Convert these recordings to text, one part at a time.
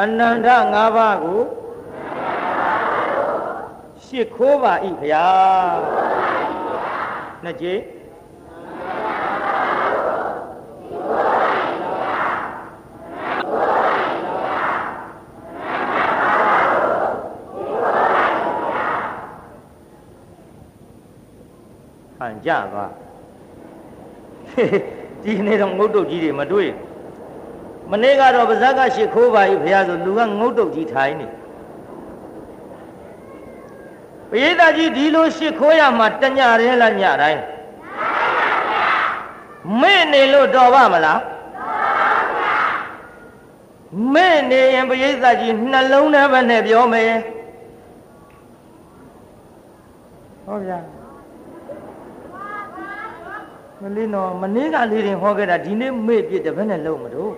အနန္တ၅ပါးကိုရှစ်ခိုးပါ၏ဗျာနှစ်ကြိမ်ဟန်ကြပါဒီနေ့တော့ငုတ်တုတ်ကြီးတွေမတွေ့ မနေ့ကတော့ပါဇက်ကရှ िख ိုးပါ ਈ ဘုရားဆိုလူကငုတ်တုတ်ကြီးထိုင်နေပရိသတ်ကြီးဒီလိုရှ िख ိုးရမှာတညရဲလားညတိုင်းမေ့နေလို့တော်ပါမလားမေ့နေရင်ပရိသတ်ကြီးနှလုံးထဲပဲနဲ့ပြောမယ်ဟုတ်ဗျာမလေးနော်မနေ့ကလေးတင်ဟောခဲ့တာဒီနေ့မေ့ပြစ်တယ်ဘယ်နဲ့လုံးမလို့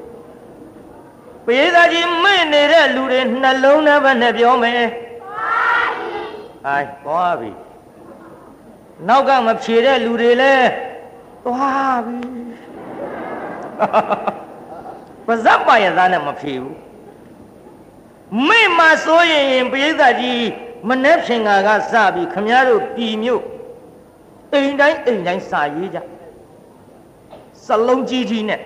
ပရိသတ်ကြီးမေ့နေတဲ့လူတွေနှလုံးထဲပဲနဲ့ပြောမယ်သွားပြီဟိုင်သွားပြီနောက်ကမဖြေတဲ့လူတွေလည်းသွားပြီပါဇက်ပါရသားနဲ့မဖြေဘူးမေ့မှဆိုရင်ပရိသတ်ကြီးမနှက်ဖြင်ကကစပြီးခမည်းတော်ပြည်မြို့အိမ်တိုင်းအိမ်တိုင်းစာရေးကြစလုံးကြီးကြီးနဲ့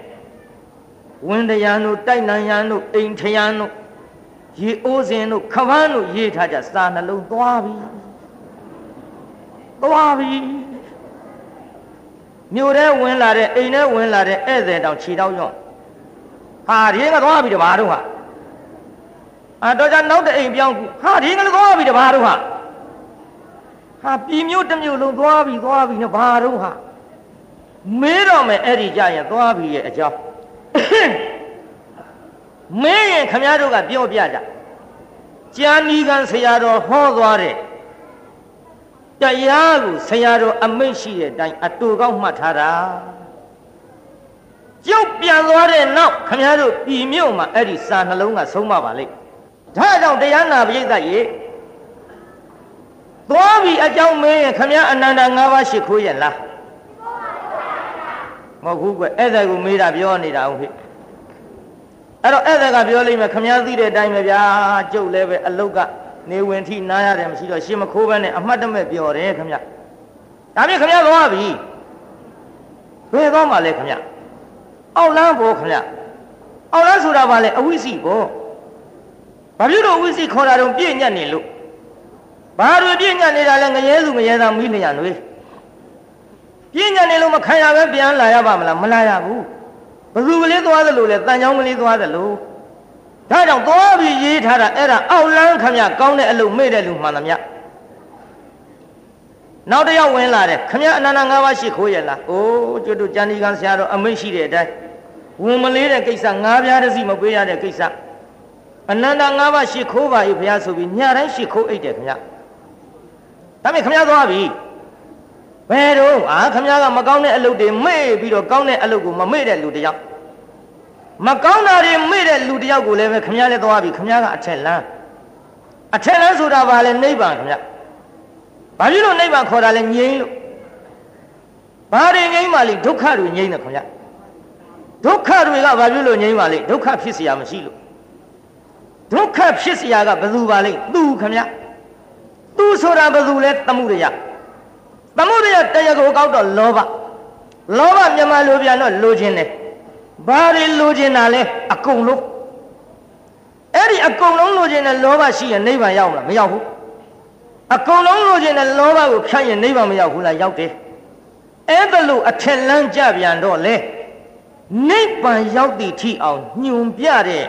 ဝင်းတရန်တို့တိုက်နံရန်တို့အိမ်ထရန်တို့ရေအိုးစင်တို့ခပန်းတို့ရေးထားကြစာနှလုံးသွားပြီသွားပြီမြို့ထဲဝင်လာတဲ့အိမ်ထဲဝင်လာတဲ့ဧည့်သည်တောင်ခြေတောက်ရော့ဟာဒီကသွားပြီတပါတော့ဟာအာတော့ကြနောက်တဲ့အိမ်ပြောင်းဟာဒီကလည်းသွားပြီတပါတော့ဟာဟာပြည်မြို့တစ်မြို့လုံးသွားပြီသွားပြီနဲ့ဘာတော့ဟာမေးတော့မယ်အဲ့ဒီကြရင်သွားပြီရဲ့အကြောင်း မင်းရင်ခမည်းတော်ကပြောပြကြကျမ်းဤကံဆရာတော်ဟောသွားတဲ့တရားကိုဆရာတော်အမိတ်ရှိတဲ့အတိုင်းအတူကောက်မှတ်ထားတာကျုပ်ပြန်သွားတဲ့နောက်ခမည်းတော်ပြည်မြို့မှာအဲ့ဒီစာနှလုံးကဆုံးမပါလိမ့်ဒါကြောင့်တရားနာပရိသတ်ရေသွားပြီအကြောင်းမင်းရင်ခမည်းအနန္တ၅ပါးရှိခိုးရလားမ ဟုတ်ဘူးကွဧည့်သည်ကိုမေးတာပြောနေတာဟုတ်ဖြစ်အဲ့တော့ဧည့်သည်ကပြောလိမ့်မယ်ခမည်းသိတဲ့အတိုင်းပဲဗျာကျုပ်လည်းပဲအလုတ်ကနေဝင်ထိနားရတယ်မရှိတော့ရှင်မခိုးဘဲနဲ့အမှတ်တမဲ့ပြောတယ်ခမည်းဒါဖြင့်ခမည်းသွားပြီဘယ်သွားမှလဲခမည်းအောက်လန်းဘောခမည်းအောက်လန်းဆိုတာဘာလဲအဝိစီဘောဘာဖြစ်လို့အဝိစီခေါ်တာတော့ပြည့်ညတ်နေလို့ဘာတွေပြည့်ညတ်နေတာလဲငရဲစုငရဲသားမိလျံတွေ ပြည့်ညတ်နေလို့မခံရပဲပြန်လာရပါမလားမလာရဘူးဘယ်သူကလေးသွားသလိုလဲတန်ချောင်းကလေးသွားသလိုဒါကြောင့်သွားပြီးရေးထားတာအဲ့ဒါအောက်လန်းခမကောင်းတဲ့အလုပ်မေ့တဲ့လူမှန်သမျှနောက်တစ်ယောက်ဝင်လာတယ်ခမအနန္တ၅ပါးရှိခိုးရလားအိုးကျွတ်တို့ကျန်ဒီကံဆရာတော်အမိတ်ရှိတဲ့အတိုင်းဝင်မလေးတဲ့ကိစ္စငါးပြားတစ်စီမပေးရတဲ့ကိစ္စအနန္တ၅ပါးရှိခိုးပါ၏ဘုရားဆိုပြီးညတိုင်းရှိခိုးအိတ်တယ်ခမဒါပေမဲ့ခမသွားပြီ ဘယ်တော့အာခမည်းကမကောင်းတဲ့အလုပ်တွေမေ့ပြီးတော့ကောင်းတဲ့အလုပ်ကိုမမေ့တဲ့လူတယောက်မကောင်းတာတွေမေ့တဲ့လူတယောက်ကိုလည်းပဲခမည်းလည်းသွားပြီခမည်းကအထက်လန်းအထက်လန်းဆိုတာဘာလဲနိဗ္ဗာန်ခမည်းဘာဖြစ်လို့နိဗ္ဗာန်ခေါ်တာလဲငြိမ်းလို့ဘာတွေငြိမ်းပါလိဒုက္ခတွေငြိမ်းတယ်ခမည်းဒုက္ခတွေကဘာဖြစ်လို့ငြိမ်းပါလိဒုက္ခဖြစ်เสียမရှိလို့ဒုက္ခဖြစ်เสียကဘယ်သူပါလိသူခမည်းသူဆိုတာဘယ်သူလဲသမှုရယ သမုဒယတရားကိုကောက်တော့လောဘလောဘမြန်မာလိုပြန်တော့လိုချင်တယ်ဘာတွေလိုချင်တာလဲအကုန်လုံးအဲ့ဒီအကုန်လုံးလိုချင်တဲ့လောဘရှိရင်နိဗ္ဗာန်ရောက်မလားမရောက်ဘူးအကုန်လုံးလိုချင်တဲ့လောဘကိုဖြတ်ရင်နိဗ္ဗာန်မရောက်ဘူးလားရောက်တယ်အဲ့ဒါလို့အထက်လန်းကြပြန်တော့လေနိဗ္ဗာန်ရောက်သည့်ထိအောင်ညွန်ပြတဲ့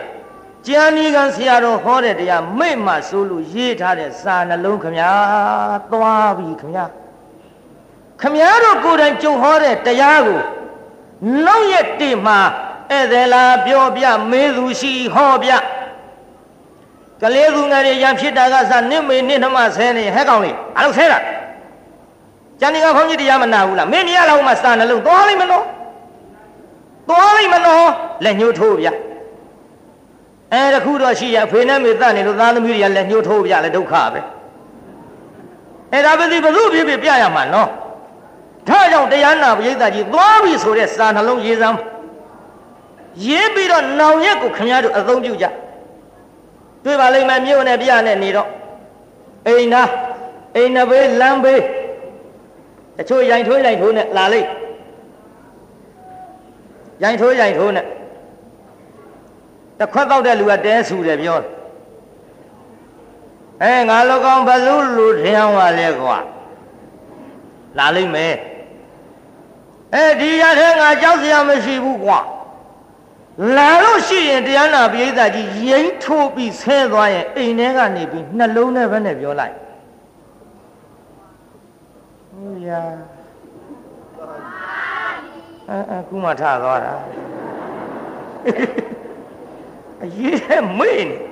ကျမ်းဤကံဆရာတော်ဟောတဲ့တရားမိတ်မှဆိုလို့ရေးထားတဲ့စာနှလုံးခမညာသွားပြီခမညာ ခမည်းတော်ကိုယ်တိုင်ကြုံဟောတဲ့တရားကိုနောက်ရက်တည်းမှာဧည့်သည်လာပြောပြမေးသူရှိဟောပြကလေးသူငယ်တွေရံဖြစ်တာကစနစ်မေနစ်နှမဆဲနေဟဲ့ကောင်လေးအလုပ်ဆဲတာကျန်ဒီကခေါင်းကြီးတရားမနာဘူးလားမင်းမရလောက်မှစာနှလုံးသွားလိမ့်မလို့သွားလိမ့်မလို့လက်ညှိုးထိုးပြအဲတခုတော့ရှိရဖေနဲ့မေတတ်နေလို့သားသမီးတွေကလက်ညှိုးထိုးပြလဲဒုက္ခပဲအဲဒါပဲဒီဘု து ဖြစ်ဖြစ်ပြရမှာနော် ဒါကြောင့်တရားနာပရိသတ်ကြီးသွားပြီဆိုတဲ့စာနှလုံးရေးစမ်းရေးပြီးတော့နောင်ရက်ကိုခင်ဗျားတို့အသုံးပြုကြတွေ့ပါလိမ့်မယ်မြို့နဲ့ပြနဲ့နေတော့အိမ်နာအိမ်နဘေးလမ်းဘေးတချို့ရိုင်ထိုးရိုင်ထိုးနဲ့လာလိမ့်ရိုင်ထိုးရိုင်ထိုးနဲ့တခွက်တော့တဲ့လူကတဲဆူတယ်ပြောတယ်အဲငါလောကောင်ဘလူလူထျံပါလေကွာ လာလိမ့်မယ်အဲဒီရထဲငါကြောက်စရာမရှိဘူးကွာလာလို့ရှိရင်တရားနာပိဋကကြီးရိမ့်ထိုးပြီးဆဲသွားရင်အိမ်ထဲကနေပြီးနှလုံးနဲ့ပဲနဲ့ပြောလိုက်ဟုတ်ရာအဲအခုမှထသွားတာအရေးမေ့နေ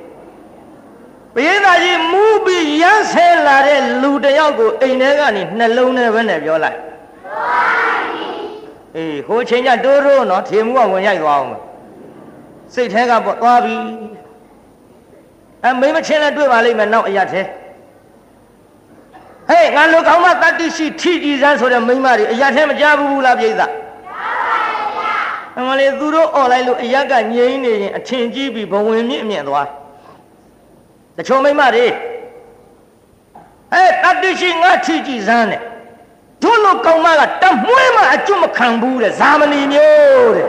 ပိဋကကြီးမူးပြီးရမ်းဆဲလာတဲ့လူတယောက်ကိုအိမ်ထဲကနေနှလုံးနဲ့ပဲနဲ့ပြောလိုက်အေးဟိုချိန်ကျတိုးတိုးနော်ထေမှုကဝင်ရိုက်သွားအောင်စိတ်แท้ကပေါ့သွားပြီအမိမချင်းလည်းတွေ့ပါလိမ့်မယ်နောက်အရာသေးဟေးငါလူကောင်းမတတ္တိရှိထိကြည်စမ်းဆိုတဲ့မိမတွေအရာသေးမကြဘူးဘူးလားပြိဿကြားပါဗျာအမလေးသူတို့អော်လိုက်လို့အရက်ကငြိမ်းနေရင်အထင်ကြီးပြီးဘဝင်မြင့်အမြင့်သွား တချို့မိမတွေဟဲ့တတ္တိရှိငါထိကြည်စမ်းတဲ့တို့လူကောင်းမကတမွှဲမှအကျွတ်မခံဘူးတဲ့ဇာမဏီမျိုးတဲ့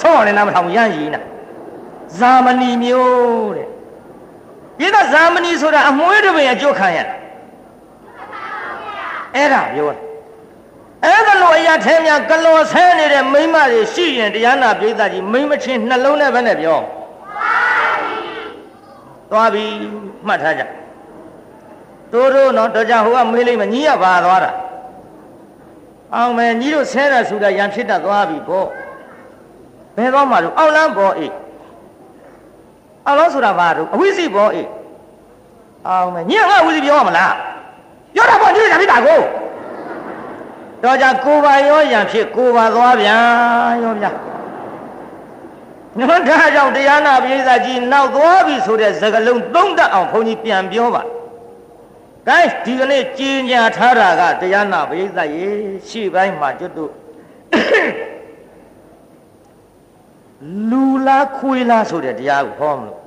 ဆုံးအောင်လည်းနားမထောင်ရမ်းရည်နာဇာမဏီမျိုးတဲ့ပြည့်တဲ့ဇာမဏီဆိုတာအမွှေးတစ်ပင်အကျုပ်ခံရအဲ့ဒါပြောတယ်အဲ့ဒါလိုအရာထဲများကလော်ဆဲနေတဲ့မိမတွေရှိရင်တရားနာပြိဿကြီးမိမချင်းနှလုံးနဲ့ပဲနဲ့ပြော သွားပြီမှတ်ထားကြတိုးတိုးနော်တော့ကြဟိုကမေးလိုက်မညီရပါသွားတာအောင်မယ်ညီတို့ဆဲတာဆိုတာရံဖြစ်တတ်သွားပြီပေါ့ဘယ်တော့မှလို့အောက်လန်းပေါ်အေးအောက်လန်းဆိုတာဘာလို့အဝိစီပေါ်အေးအောင်မယ်ညီကငါအဝိစီပြောရမလားပြောတာပေါ့ညီတို့ညာဖြစ်တာကိုတော့ကြကိုပါရောရံဖြစ်ကိုပါသွားဗျာရောဗျာ နော်ဒါကြောင့်တရားနာပိဋကကြီးနောက်သွားပြီဆိုတဲ့စကားလုံးသုံးတတ်အောင်ဘုန်းကြီးပြန်ပြောပါ။ကဲဒီကနေ့ကြင်ညာထားတာကတရားနာပိဋကရေရှေ့ပိုင်းမှာကျွတ်တို့လူလားခွေးလားဆိုတဲ့တရားကိုဟောမလို့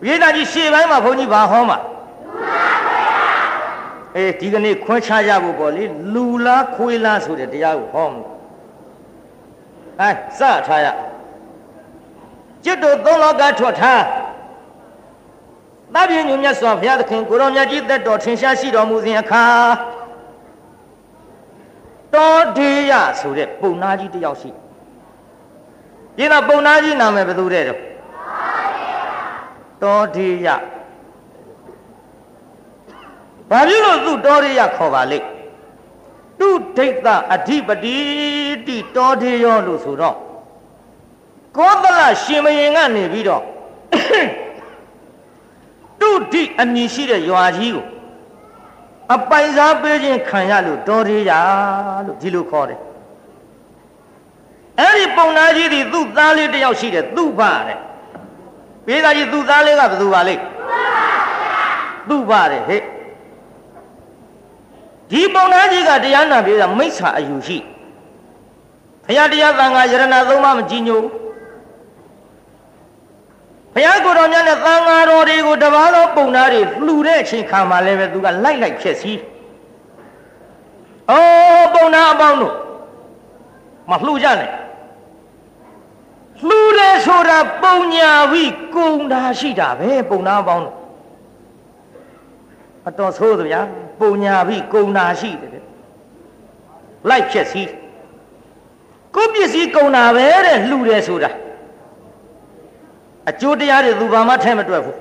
ပိဋကကြီးရှေ့ပိုင်းမှာဘုန်းကြီးဘာဟောမှာအေးဒီကနေ့ခွဲခြားကြဖို့ပေါ့လေလူလားခွေးလားဆိုတဲ့တရားကိုဟောမလို့ အဲစထားရကျွတ်တို့သုံးလောကထွက်ထားသဗ္ဗညုမြတ်စွာဘုရားသခင်ကိုရောမြတ်ကြီးသက်တော်ထင်ရှားရှိတော်မူစဉ်အခါတောဒေယဆိုတဲ့ပုံနာကြီးတယောက်ရှိဒီကပုံနာကြီးနာမည်ဘယ်သူတဲ့တော့တောဒေယဘာဖြစ်လို့သူတောဒေယခေါ်ပါလိမ့် သူဒိဋ္ဌအဓိပတိတိတောဒေယောလို့ဆိုတော့ကောသလရှင်မရင်ကနေပြီးတော့တုဒိအမည်ရှိတဲ့ရွာကြီးကိုအပိုင်စားပေးခြင်းခံရလို့တော်သေးရလို့ဒီလိုခေါ်တယ်အဲ့ဒီပုံနာကြီးဒီသူ့သားလေးတယောက်ရှိတယ်သူ့ဖတဲ့ပေးသားကြီးသူ့သားလေးကဘယ်သူပါလိမ့်သူ့ဖတဲ့ဟဲ့ ဒီပုံနာကြီးကတရားနာပြေးတာမိစ္ဆာအယူရှိဘုရားတရားသံဃာယရဏသုံးပါးမကြည်ညိုဘုရားကိုယ်တော်မြတ်နဲ့သံဃာတော်တွေကိုတပါးသောပုံနာတွေလှူတဲ့အချိန်ခါမှာလည်းပဲသူကလိုက်လိုက်ဖြစ်စီအော်ပုံနာအပေါင်းတို့မလှူကြနဲ့လှူတယ်ဆိုတာပုံညာဝိကုံတာရှိတာပဲပုံနာအပေါင်းတို့အတော်ဆိုးသဗျာ ပုံညာဝိကုံတာရှိတယ်လိုက်ဖြစ်စီကိုပစ္စည်းကုံတာပဲတဲ့လှူတယ်ဆိုတာအကျိုးတရားတွေသူဘာမှထဲမတွက်ဘူး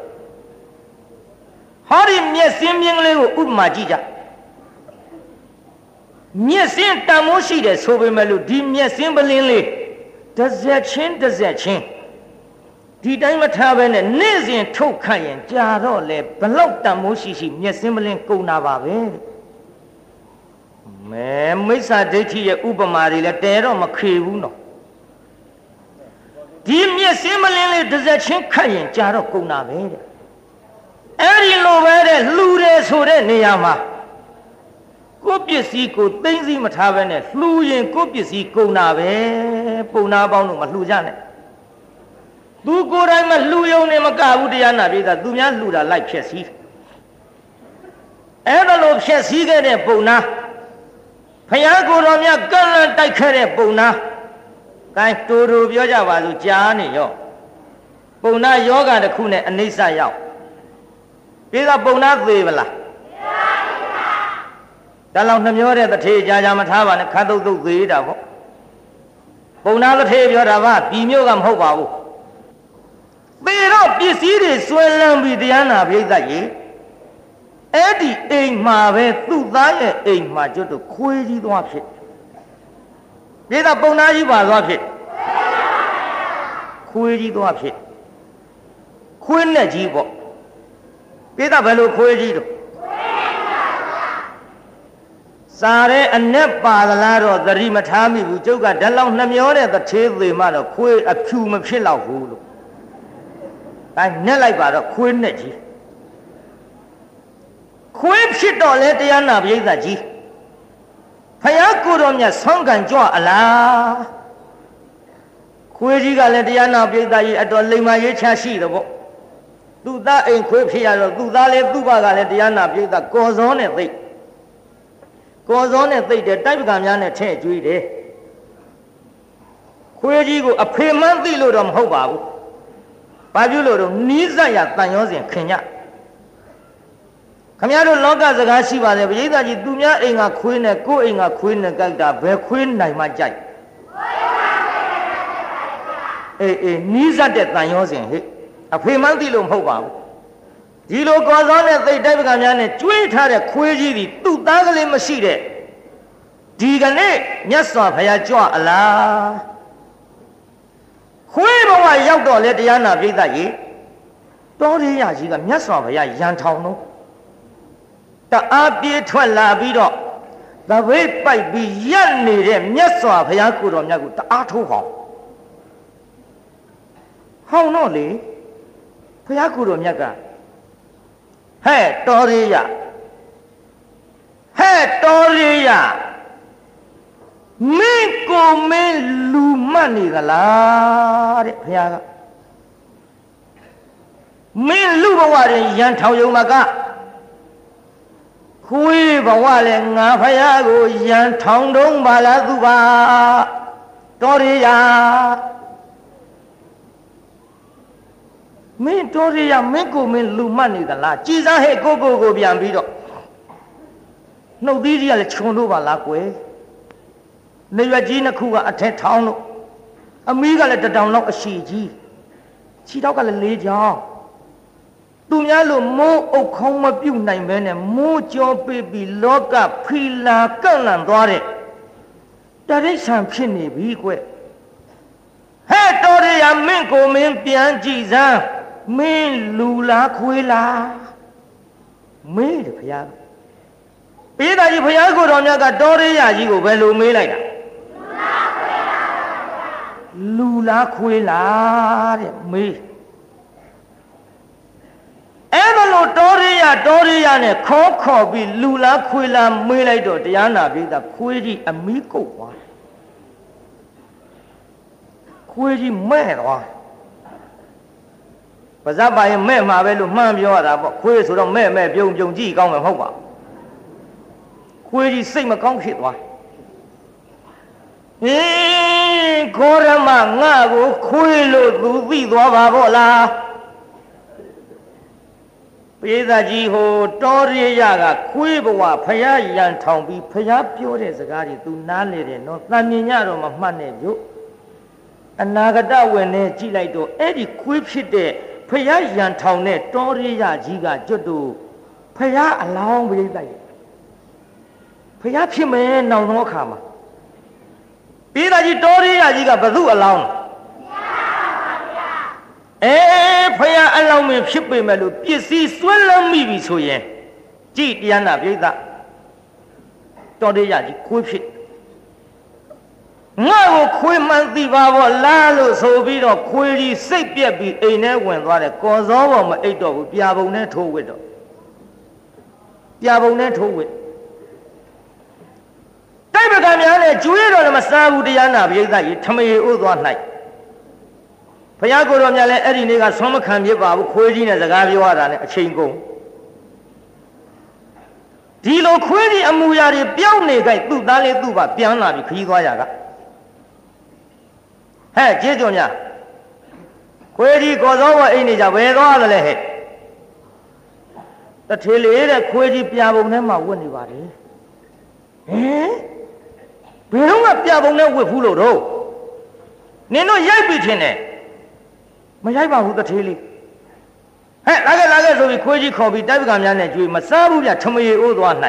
ဟောဒီမျက်စင်းမြင်းကလေးကိုဥပမာကြည့်ကြမျက်စင်းတန်မိုးရှိတယ်ဆိုပေမဲ့လို့ဒီမျက်စင်းပလင်းလေးတစ်စက်ချင်းတစ်စက်ချင်း ဒီတိုင်းမထားဘဲနဲ့နေ့စဉ်ထုတ်ခတ်ရင်ကြာတော့လေဘလောက်တန်မိုးရှိရှိမျက်စင်းပလင်းကုန်တာပါပဲမဲမိစ္ဆာဒိဋ္ဌိရဲ့ဥပမာတွေလည်းတဲတော့မခေဘူးနော်ဒီမျက်စင်းမလင်းလေးတစ်စက်ချင်းခတ်ရင်ကြာတော့ကုန်တာပဲတဲ့အဲ့ဒီလိုပဲတဲ့လှူတယ်ဆိုတဲ့နေရာမှာကိုပစ္စည်းကိုသိမ့်စီမထားဘဲနဲ့လှူရင်ကိုပစ္စည်းကုန်တာပဲပုံနာပေါင်းတို့မလှူကြနဲ့ သူကိုယ်တိုင်မလှူယုံနေမကဘူးတရားနာပိသသူများလှူတာလိုက်ဖြစ်စီအဲ့ဒါလို့ဖြစ်စည်းခဲ့တဲ့ပုံနာဖယားကိုယ်တော်မြတ်ကန့်လန့်တိုက်ခဲ့တဲ့ပုံနာကိုင်းတူတူပြောကြပါစို့ကြားနေရောပုံနာယောဂတစ်ခုနဲ့အနိစ္စရောက်ပြီးတော့ပုံနာသေးမလားဒါလောက်နှမျောတဲ့တထေကြာကြာမထားပါနဲ့ခတ်တုတ်တုတ်သေးတာပေါ့ပုံနာတထေပြောတာကပြည်မျိုးကမဟုတ်ပါဘူး သေတော့ပစ္စည်းတွေဆွဲလန်းပြီးတရားနာပြိဿကြီးအဲ့ဒီအိမ်မှာပဲသူ့သားရဲ့အိမ်မှာကျွတ်တော့ခွေးကြီးသွားဖြစ်ပြိဿပုံနာကြီးပါသွားဖြစ်ခွေးကြီးသွားဖြစ်ခွေးနဲ့ကြီးပေါ့ပြိဿဘယ်လိုခွေးကြီးတော့စားတဲ့အ내ပါသလားတော့သတိမထားမိဘူးကျုပ်ကဓာတ်လောက်နှမျောတဲ့တထေးသေးမှတော့ခွေးအဖြူမဖြစ်တော့ဘူးလို့ အဲနဲ့လိုက်ပါတော့ခွေးနဲ့ကြီးခွေးဖြစ်တော့လဲတရားနာပိဋကကြီးဖယားကိုတော်မြတ်ဆောင်းကန်ကြွအလားခွေးကြီးကလည်းတရားနာပိဋကကြီးအတော်လိမ္မာရေးချရှိတယ်ပေါ့သူ့သားအိမ်ခွေးဖြစ်ရတော့သူ့သားလည်းသူ့ဘကလည်းတရားနာပိဋကကော်စောနဲ့သိကော်စောနဲ့သိတယ်တိုက်ပကံများနဲ့ထဲ့ကျွေးတယ်ခွေးကြီးကိုအဖေမှန်းသိလို့တော့မဟုတ်ပါဘူး ဘာပြုလို့တော့နီးစပ်ရတန်ရောစဉ်ခင်ညခမရတို့လောကစကားရှိပါတယ်ပရိသတ်ကြီးသူများအိမ်ကခွေးနဲ့ကိုယ့်အိမ်ကခွေးနဲ့ကြိုက်တာဘယ်ခွေးနိုင်မှကြိုက်အေးအေးနီးစပ်တဲ့တန်ရောစဉ်ဟဲ့အဖေမှန်းသိလို့မဟုတ်ပါဘူးဒီလိုကော်စောနဲ့သိတိုက်ပကံများနဲ့ကျွေးထားတဲ့ခွေးကြီးဒီသူ့သားကလေးမရှိတဲ့ဒီကနေ့မြတ်စွာဘုရားကြွအလား ခွေးဘဝရောက်တော့လေတရားနာပြိဿကြီးတောရိယကြီးကမြတ်စွာဘုရားရန်ထောင်တော့တအားပြေးထွက်လာပြီးတော့သပိတ်ပိုက်ပြီးရက်နေတဲ့မြတ်စွာဘုရားကိုတော်မြတ်ကိုတအားထိုးဟောင်းဟောင်းတော့လေဘုရားကိုတော်မြတ်ကဟဲ့တော်ရိယဟဲ့တော်ရိယ မင်းကိုမင်းလူမှတ်နေသလားတဲ့ဘုရားကမင်းလူဘဝရင်ရန်ထောင်ယုံမကခွေးဘဝလဲငါဖယားကိုရန်ထောင်တုံးပါလားသူပါတော်ရရမင်းတော်ရရမင်းကိုမင်းလူမှတ်နေသလားကြည်စားဟဲ့ကိုကိုကိုပြန်ပြီးတော့နှုတ်သီးကြီးကလည်းခြုံလို့ပါလားကွယ် နေရွက်ကြီးနှစ်ခုကအထက်ထောင်းလို့အမီးကလည်းတတောင်လောက်အရှိကြီးခြေထောက်ကလည်းလေးချောင်းသူများလို့မိုးအုပ်ခေါင်းမပြုတ်နိုင်ပဲနဲ့မိုးကြောပေးပြီးလောကဖီလာကန့်လန့်သွားတဲ့တရိษံဖြစ်နေပြီကွဟဲ့တော်ရရမင်းကိုမင်းပြန်ကြည့်စမ်းမင်းလူလားခွေးလားမေးတယ်ဘုရားပေးတာကြီးဘုရားကိုတော်မြတ်ကတော်ရရကြီးကိုဘယ်လိုမေးလိုက်တာ လူလားခွေးလားတဲ့မေးအဲ့ဒါလို့တောရိယတောရိယနဲ့ခေါ်ခေါ်ပြီးလူလားခွေးလားမေးလိုက်တော့တရားနာပြီးသားခွေးကြီးအမီးကုတ်သွားခွေးကြီးမဲ့သွားပါဇက်ပါရင်မဲ့မှာပဲလို့မှန်းပြောရတာပေါ့ခွေးဆိုတော့မဲ့မဲ့ပြုံပြုံကြည့်ကောင်းမှာမဟုတ်ပါခွေးကြီးစိတ်မကောင်းဖြစ်သွား ဟင်းခေါရမငါကိုခွေးလို့သူသိသွားပါဗောလားပိဿကြီးဟိုတောရိယကခွေးဘဝဖယားရန်ထောင်ပြီးဖယားပြောတဲ့စကားတွေ तू နားလေတယ်နော်တန်မြင်ညတော့မမှတ်နဲ့ပြုအနာဂတဝင်နေကြည့်လိုက်တော့အဲ့ဒီခွေးဖြစ်တဲ့ဖယားရန်ထောင်တဲ့တောရိယကြီးကကျွတ်တူဖယားအလောင်းပိဿကြီးဖယားဖြစ်မယ်နောင်တော့အခါမှာ ပိဿကြီးတောရိယကြီးကဘသူအလောင်းအဲဖယားအလောင်းမင်းဖြစ်ပေမဲ့လို့ပစ္စည်းဆွဲလမ်းမိပြီဆိုရင်ကြည်တရားနာပြိဿတော်ရရကြီးခွေးဖြစ်ငါ့ကိုခွေးမှန်သိပါဘောလားလို့ဆိုပြီးတော့ခွေးကြီးစိတ်ပြက်ပြီးအိမ်ထဲဝင်သွားတယ်ကော်စောပေါ်မအိတ်တော့ဘူးပြာပုံနဲ့ထိုးဝစ်တော့ပြာပုံနဲ့ထိုးဝစ် တိုက်ပကံများနဲ့ကျွေးတော့လည်းမစားဘူးတရားနာပြိဿကြီးထမေဥသွား၌ဘုရားကိုယ်တော်မြတ်လည်းအဲ့ဒီနေ့ကဆွမ်းမခံဖြစ်ပါဘူးခွေးကြီးနဲ့စကားပြောရတာနဲ့အချိန်ကုန်ဒီလိုခွေးကြီးအမူအရာတွေပြောင်းနေကြသူ့သားလေးသူ့ပါပြန်လာပြီခကြီးသွားရကဟဲ့ကျေးဇူးများခွေးကြီးကော်စောဝအိမ်နေကြဘယ်သွားသလဲဟဲ့တထေလေးတဲ့ခွေးကြီးပြာပုံထဲမှာဝတ်နေပါလေဟင် ဘယ်တော့မှပြာပုံထဲဝတ်ဘူးလို့တော့နင်တို့ရိုက်ပြီထင်တယ်မရိုက်ပါဘူးတထေလေးဟဲ့လာခဲ့လာခဲ့ဆိုပြီးခွေးကြီးခေါ်ပြီးတိုက်ပကံများနဲ့ကြွေးမစားဘူးဗျထမရေအိုးသွား၌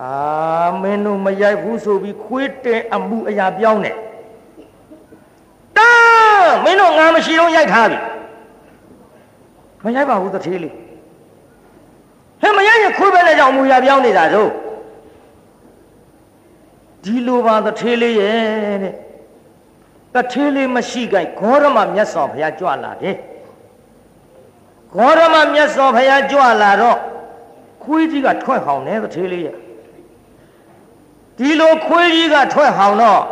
အာမင်းတို့မရိုက်ဘူးဆိုပြီးခွေးတင်အမှုအရာပြောင်းတယ်တာမင်းတို့ငါမရှိတော့ရိုက်ထားပြီမရိုက်ပါဘူးတထေးလေးဟဲ့မရိုက်ရင်ခွေးပဲနဲ့ကြောင့်အမှုအရာပြောင်းနေတာတို့ ဒီလိုပါတထေးလေးရဲ့တဲ့တထေးလေးမရှိကြိုက်ဂေါရမမြတ်စွာဘုရားကြွလာတယ်ဂေါရမမြတ်စွာဘုရားကြွလာတော့ခွေးကြီးကထွက်ဟောင်းတယ်တထေးလေးရဲ့ဒီလိုခွေးကြီးကထွက်ဟောင်းတော့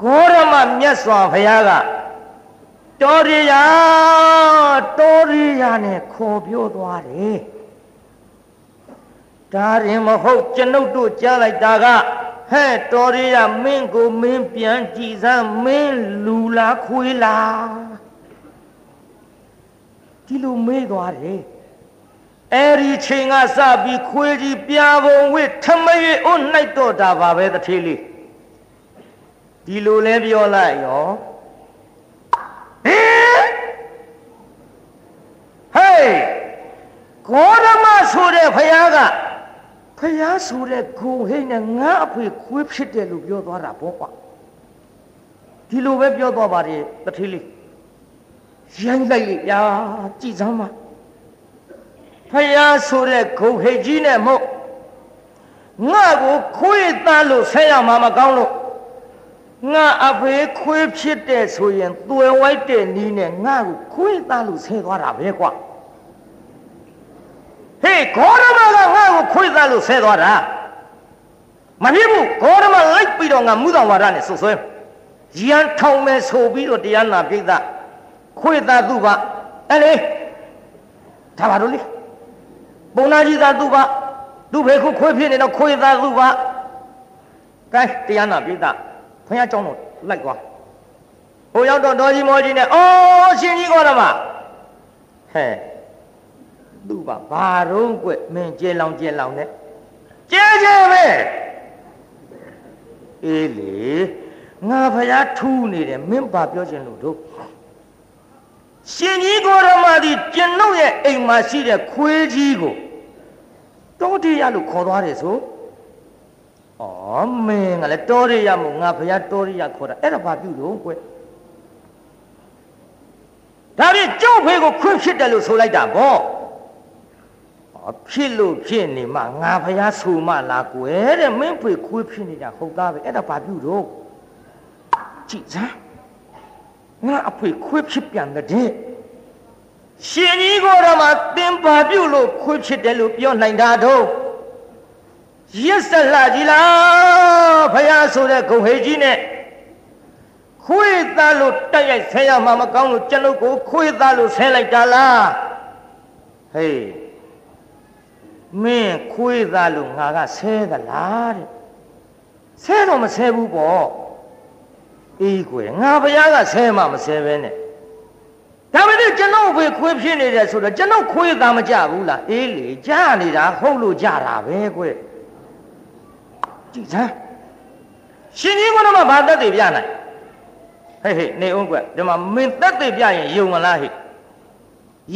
ဂေါရမမြတ်စွာဘုရားကတော်ရရတော်ရရနဲ့ခေါ်ပြောသွားတယ်ဒါရင်မဟုတ်ကျွန်ုပ်တို့ကြားလိုက်တာက ဟဲ့တော်ရရမင်းကိုမင်းပြန်ကြည်စမ်းမင်းလူလားခွေးလားဒီလိုမေးသွားတယ်အဲ့ဒီချိန်ကစပြီးခွေးကြီးပြာပုံဝိထမရွေအိုးနှိုက်တော့တာပါပဲတထေးလေးဒီလိုလဲပြောလိုက်ရောဟေးဟေးဂေါရမဆိုတဲ့ဖယားက ဖယားဆိုတဲ့ဂုံဟိနဲ့ငါအဖေခွေးဖြစ်တယ်လို့ပြောသွားတာပေါ့ကွာဒီလိုပဲပြောသွားပါတယ်တထေးလေးရိုင်းလိုက်လေညာကြည်စမ်းပါဖယားဆိုတဲ့ဂုံဟိကြီးနဲ့မို့ငါကိုခွေးသားလို့ဆဲရမှာမကောင်းလို့ငါအဖေခွေးဖြစ်တဲ့ဆိုရင်သွယ်ဝိုက်တဲ့နီးနဲ့ငါကိုခွေးသားလို့ဆဲသွားတာပဲကွာ ဟေးဂေါရမကငါ့ကိုခွေးသားလို့ဆဲသွားတာမဖြစ်ဘူးဂေါရမလိုက်ပြီးတော့ငါမူတော်ဝါဒနဲ့ဆွဆွဲရန်ထောင်မဲ့ဆိုပြီးတော့တရားနာပြိဿခွေးသားသူပါအဲ့လေဒါပါတော့လေပုံနာကြီးသားသူပါသူဖေခုခွေးဖြစ်နေတော့ခွေးသားသူပါကဲတရားနာပြိဿဘုရားကျောင်းတော်လိုက်သွားဟိုရောက်တော့တော်ကြီးမောကြီးနဲ့အော်ရှင်ကြီးကောရမဟဲ့ သူ့ပါဘာတော့ကွမင်းကျဲလောင်ကျဲလောင်နဲ့ကျဲကျဲပဲအေးလေငါဖရားထူးနေတယ်မင်းဘာပြောချင်လို့တို့ရှင်ကြီးကောရမသည်ကျွန်ုပ်ရဲ့အိမ်မှာရှိတဲ့ခွေးကြီးကိုတောတိရလို့ခေါ်သွားတယ်ဆိုဩမင်းကလည်းတောရိယမို့ငါဘုရားတောရိယခေါ်တာအဲ့ဒါဘာပြုလို့ကွဒါဖြင့်ကြောက်ဖေးကိုခွင့်ဖြစ်တယ်လို့ဆိုလိုက်တာဗော ဖြစ်လို့ဖြစ်နေမှငါဘုရားဆိုမှလားကွယ်တဲ့မင်းဖေခွေးဖြစ်နေတာဟုတ်သားပဲအဲ့ဒါဘာပြုတော့ကြည်စမ်းငါအဖေခွေးဖြစ်ပြန်တဲ့ရှင်ကြီးကိုတော့မှသင်ဘာပြုလို့ခွေးဖြစ်တယ်လို့ပြောနိုင်တာတော့ရစ်စလှကြီးလားဖယားဆိုတဲ့ဂုံဟေကြီးနဲ့ခွေးသားလို့တက်ရိုက်ဆဲရမှာမကောင်းလို့ကျွန်ုပ်ကိုခွေးသားလို့ဆဲလိုက်တာလားဟေး မင်းခွေးသားလို့ငါကဆဲသလားတဲ့ဆဲတော့မဆဲဘူးပေါ့အေးကွယ်ငါဘုရားကဆဲမှမဆဲပဲနဲ့ဒါပေမဲ့ကျွန်တော်ဖေခွေးဖြစ်နေတယ်ဆိုတော့ကျွန်တော်ခွေးသားမကြဘူးလားအေးလေကြားနေတာဟုတ်လို့ကြတာပဲကွယ်ကြည်စမ်းရှင်ကြီးကတော့မှဘာသက်သေပြနိုင်ဟဲ့ဟဲ့နေအောင်ကွဒီမှာမင်းသက်သေပြရင်ယုံမလားဟဲ့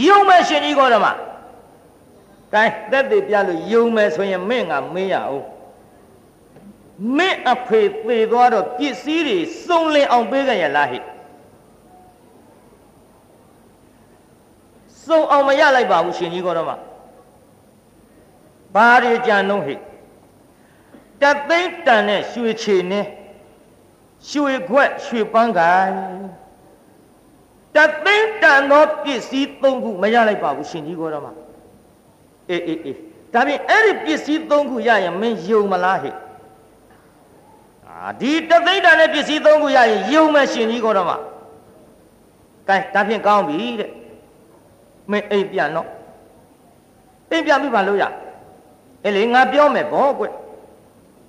ယုံမဲ့ရှင်ကြီးကတော့ မှကဲသက်သေပြလို့ယုံမယ်ဆိုရင်မင်းကမေးရအောင်မင်းအဖေသေသွားတော့ပစ္စည်းတွေစုံလင်အောင်ပေးကြရလားဟဲ့စုံအောင်မရလိုက်ပါဘူးရှင်ကြီးကတော့မှဘာတွေကြံတော့ဟဲ့တသိန်းတန်တဲ့ရွှေချေနဲ့ရွှေခွက်ရွှေပန်းကိုင်တသိန်းတန်သောပစ္စည်းသုံးခုမရလိုက်ပါဘူးရှင်ကြီးကတော့မှ အေးအေးအေးဒါပြင်အဲ့ဒီပစ္စည်းသုံးခုရရင်မင်းယုံမလားဟဲ့အာဒီတသိန်းတန်တဲ့ပစ္စည်းသုံးခုရရင်ယုံမယ်ရှင်ကြီးကတော့မှကဲဒါဖြင့်ကောင်းပြီတဲ့မင်းအိမ်ပြန်တော့အိမ်ပြန်ပြီပါလို့ရအဲ့လေငါပြောမယ်ဗောကွ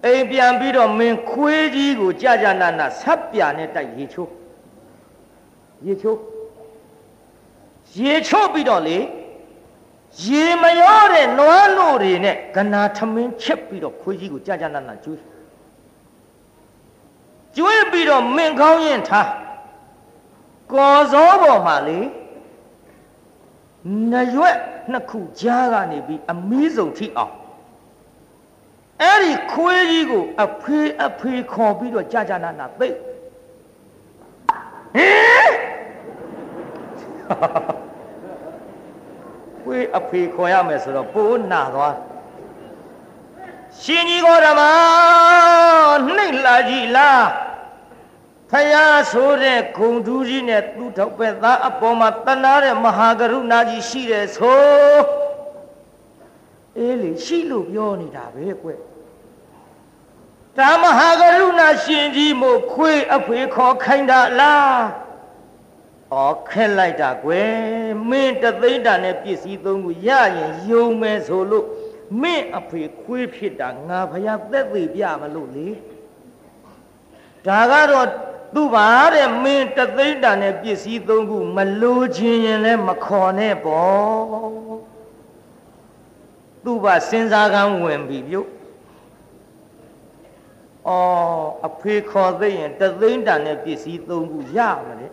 အိမ်ပြန်ပြီးတော့မင်းခွေးကြီးကိုကြာကြာနာနာဆက်ပြနဲ့တိုက်ရေချိုးရေချိုးရေချိုးပြီးတော့လေ ရေမရောတဲ့နွားလို့တွေနဲ့ကနာထမင်းချက်ပြီးတော့ခွေးကြီးကိုကြာကြာနာနာကျွေးကျွေးပြီးတော့မင်းကောင်းရင်ထားကော်စောပေါ်မှာလေနရွက်နှစ်ခုကြားကနေပြီးအမီးစုံထိအောင်အဲ့ဒီခွေးကြီးကိုအဖေးအဖေးခေါ်ပြီးတော့ကြာကြာနာနာသိဟင် ခွေးအဖေးခေါ်ရမယ်ဆိုတော့ပိုးနာသွားရှင်ကြီးကောဓမ္မနှိတ်လာကြည့်လားဖယားဆိုတဲ့ဂုံတူးကြီးနဲ့သူ့ထောက်ပဲသားအပေါ်မှာတနာတဲ့မဟာကရုဏာကြီးရှိတယ်ဆိုအေးလေရှိလို့ပြောနေတာပဲကွဒါမဟာကရုဏာရှင်ကြီးမို့ခွေးအဖေခေါ်ခိုင်းတာလား ဩခက်လိုက်တာကွယ်မင်းတသိမ့်တာနဲ့ပစ္စည်းသုံးခုရရင်ယုံမယ်ဆိုလို့မင်းအဖေခွေးဖြစ်တာငါဖယားသက်သေပြမလို့လေဒါကတော့သူ့ပါတဲ့မင်းတသိမ့်တာနဲ့ပစ္စည်းသုံးခုမလိုချင်ရင်လည်းမခေါ်နဲ့ပေါ့သူ့ပါစဉ်းစားကန်းဝင်ပြီပြုတ်အော်အဖေခေါ်သိရင်တသိမ့်တာနဲ့ပစ္စည်းသုံးခုရမလဲ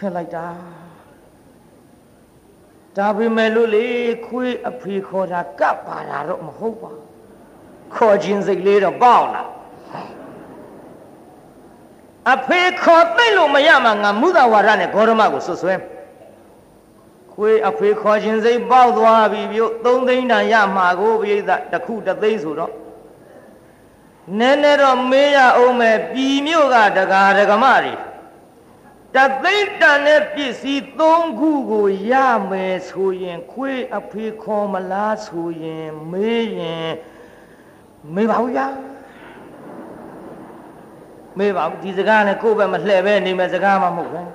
ခက်လိုက်တာဒါပေမဲ့လို့လေခွေးအဖေခေါ်တာကပ်ပါတာတော့မဟုတ်ပါခေါ်ခြင်းစိတ်လေးတော့ပေါက်လာအဖေခေါ်သိလို့မရမှာငါမုဒဝါဒနဲ့ဂေါရမကိုဆွဆွဲခွေးအဖေခေါ်ခြင်းစိတ်ပေါက်သွားပြီပြုတ်သုံးသိန်းတန်ရမှာကိုပိဋကတခုတသိန်းဆိုတော့နည်းနည်းတော့မေးရအောင်မယ်ပြည်မြို့ကဒကာဒကမတွေ တသိမ့်တန်တဲ့ပစ္စည်းသုံးခုကိုရမယ်ဆိုရင်ခွေးအဖေခေါ်မလားဆိုရင်မေးရင်မေးပါဦးရမေးပါဦးဒီစကားနဲ့ကိုယ့်ဘက်မလှည့်ပဲနေမယ်စကားမှမဟုတ်ဘူး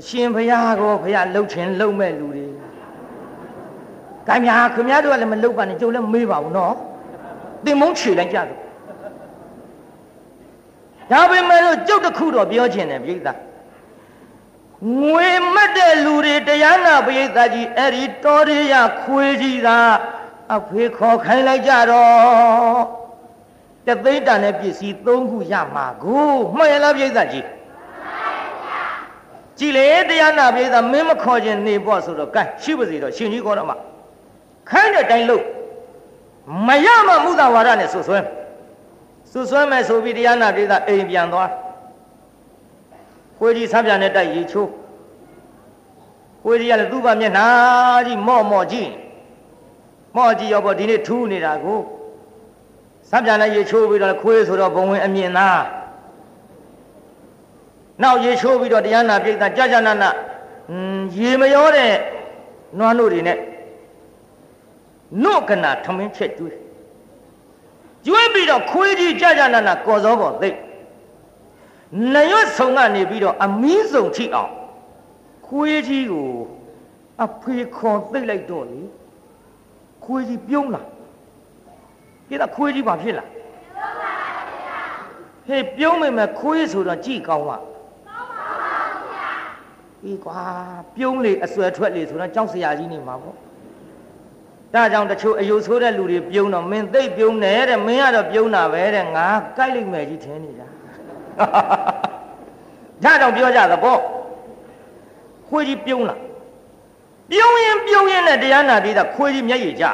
အရှင်ဘုရားကိုဘုရားလှုပ်ချင်လှုပ်မဲ့လူတွေ။ကြများခင်ဗျားတို့ကလည်းမလှုပ်ပါနဲ့ကြုံလည်းမေးပါဘူးနော်။တင်မုန်းချေလိုက်ကြတယ် ဒါပေမဲ့လို့ကြုတ်တစ်ခုတော့ပြောချင်တယ်ပြိဿငွေမတ်တဲ့လူတွေတရားနာပြိဿကြီးအဲ့ဒီတော်ရရခွေးကြီးသာအဖေခေါ်ခိုင်းလိုက်ကြတော့တသိမ့်တန်တဲ့ပစ္စည်း၃ခုရမှာကိုမှန်ရလားပြိဿကြီးကြည်လေတရားနာပြိဿမင်းမခေါ်ခြင်းနေပေါ့ဆိုတော့ကဲရှိပါစေတော့ရှင်ကြီးခေါ်တော့မှခိုင်းတဲ့အတိုင်းလို့မရမှမူသာဝါဒနဲ့ဆွဆွဲ ဆွဆွဲမယ်ဆိုပြီးတရားနာပိသအိမ်ပြန်သွားခွေးကြီးဆမ်းပြန်နဲ့တိုက်ရေချိုးခွေးကြီးကလည်းသူ့ဘာမျက်နှာကြီးမော့မော့ကြည့်မော့ကြည့်ရောပေါ့ဒီနေ့ထူးနေတာကိုဆမ်းပြန်နဲ့ရေချိုးပြီးတော့ခွေးဆိုတော့ဘုံဝင်အမြင်သားနောက်ရေချိုးပြီးတော့တရားနာပိသကြာကြာနာနာရေမရောတဲ့နွားနို့တွေနဲ့နို့ကနာထမင်းချက်ကျွေး ကျွေးပြီးတော့ခွေးကြီးကြကြနာနာကော်စောပေါ်သိနရွတ်ဆုံကနေပြီးတော့အမီးဆုံထိအောင်ခွေးကြီးကိုအဖေခွန်သိလိုက်တော့လေခွေးကြီးပြုံးလာပြတာခွေးကြီးဘာဖြစ်လာဟေးပြုံးမိမဲ့ခွေးဆိုတော့ကြည်ကောင်းပါအေးကွာပြုံးလေအဆွဲထွက်လေဆိုတော့ကြောက်စရာကြီးနေမှာပေါ့ ဒါကြောင့်တချို့အယုဆိုးတဲ့လူတွေပြုံးတော့မင်းသိပ်ပြုံးတယ်တဲ့မင်းကတော့ပြုံးတာပဲတဲ့ငါကြိုက်လိုက်မယ်ကြီးထင်နေတာဒါကြောင့်ပြောကြသဘောခွေးကြီးပြုံးလာပြုံးရင်ပြုံးရင်နဲ့တရားနာပြီးသားခွေးကြီးမျက်ရည်ကျ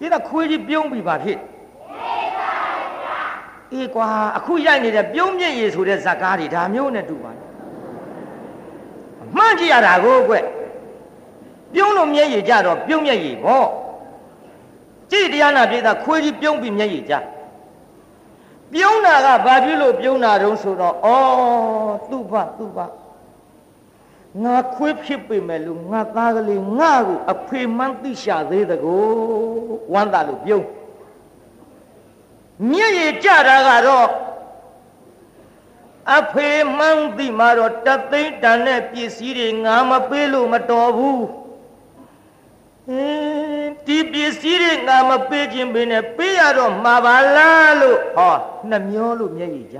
ဒီကခွေးကြီးပြုံးပြီးပါဖြစ်အေးကွာအခုရိုက်နေတဲ့ပြုံးမျက်ရည်ဆိုတဲ့ဇက်ကားတွေဒါမျိုးနဲ့တူပါလားမှန်းကြည့်ရတာကိုကွ ပြုံးလို့မျက်ရည်ကြတော့ပြုံးမျက်ရည်ပေါ့ကြည့်တရားနာပြိဿခွေးကြီးပြုံးပြီးမျက်ရည်ကြပြုံးတာကဘာဖြစ်လို့ပြုံးတာတုံးဆိုတော့ဩသူ့ဘသူ့ဘငါခွေးဖြစ်ပေမဲ့လို့ငါသားကလေးငါ့ကိုအဖေမှန်းသိရှာသေးတကိုဝမ်းသာလို့ပြုံးမျက်ရည်ကြတာကတော့အဖေမှန်းသိမှတော့တသိမ့်တန်တဲ့ပစ္စည်းတွေငါမပေးလို့မတော်ဘူးအင်း ဒီပစ္စည်းတွေငါမပေးခြင်းပင်နဲ့ပေးရတော့မှာပါလားလို့ဟောနှမျောလို့မျက်ရည်ကြ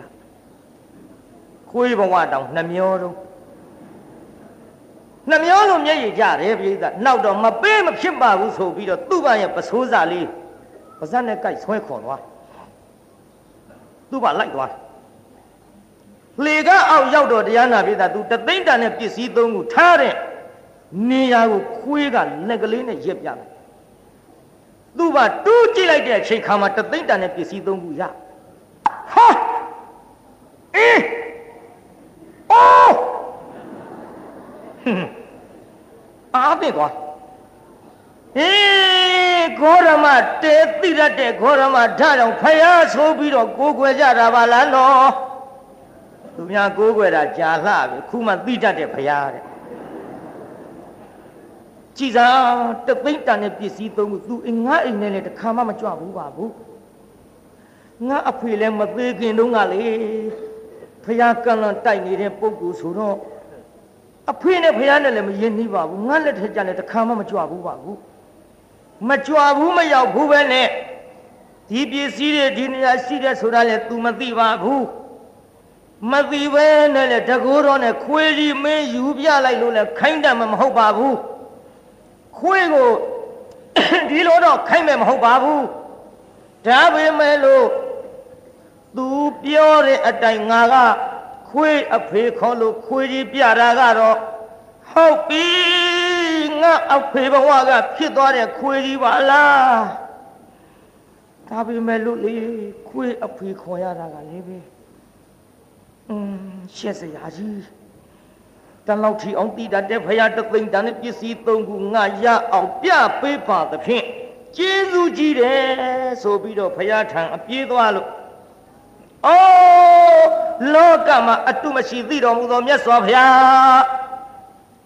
ခွေးဘဝတောင်နှမျောတော့နှမျောလို့မျက်ရည်ကြတယ်ပြိဿနောက်တော့မပေးမဖြစ်ပါဘူးဆိုပြီးတော့သူ့ဘာရဲ့ပစိုးစာလေးပါဇက်နဲ့ကြိုက်ဆွဲခေါ်သွားသူ့ဘာလိုက်သွားလေကအောက်ရောက်တော့တရားနာပြိဿသူတသိမ့်တန်တဲ့ပစ္စည်းသုံးခုထားတဲ့ နေရာကိုခွေးကလက်ကလေးနဲ့ရက်ပြတယ်သူ့ဘာတူးကြည့်လိုက်တဲ့အချိန်ခါမှာတသိမ့်တန်တဲ့ပစ္စည်းသုံးခုရဟာအေးအိုးဟွန်းအားပြစ်သွားဟေးဂေါရမတဲသိရတဲ့ဂေါရမဓာတ်တော်ဖယားဆိုပြီးတော့ကိုးကွယ်ကြတာပါလားနော်သူများကိုးကွယ်တာကြာလှပြီခုမှသိတတ်တဲ့ဖယားတဲ့ ကြည်စားတသိမ့်တန်တဲ့ပစ္စည်းသုံးခုသူငါအိမ်နဲ့လည်းတစ်ခါမှမကြွဘူးပါဘူးငါအဖေလည်းမသေးခင်တုန်းကလေဖယားကန့်လန့်တိုက်နေတဲ့ပုံကူဆိုတော့အဖေနဲ့ဖယားနဲ့လည်းမရင်နှီးပါဘူးငါလက်ထက်ကြလည်းတစ်ခါမှမကြွဘူးပါဘူးမကြွဘူးမရောက်ဘူးပဲနဲ့ဒီပစ္စည်းတွေဒီနေရာရှိတဲ့ဆိုတာလည်း तू မသိပါဘူးမသိပဲနဲ့လေတကူတော်နဲ့ခွေးကြီးမင်းယူပြလိုက်လို့လည်းခိုင်းတယ်မဟုတ်ပါဘူး ခွေးကိုဒီလိုတော့ခိုင်းမယ်မဟုတ်ပါဘူးဒါပေမဲ့လို့သူပြောတဲ့အတိုင်းငါကခွေးအဖေခေါ်လို့ခွေးကြီးပြတာကတော့ဟုတ်ပြီငါအဖေဘဝကဖြစ်သွားတဲ့ခွေးကြီးပါလားဒါပေမဲ့လို့လေခွေးအဖေခေါ်ရတာကလည်းပဲอืมရှက်စရာကြီး တန်လောက်ထီအောင်တည်တတ်တဲ့ဖရာတသိမ့်တန်တဲ့ပစ္စည်းသုံးခုငါရအောင်ပြပေးပါသဖြင့်ကျေးဇူးကြီးတယ်ဆိုပြီးတော့ဖရာထံအပြေးသွားလို့အိုးလောကမှာအတုမရှိသိတော်မူသောမြတ်စွာဘုရား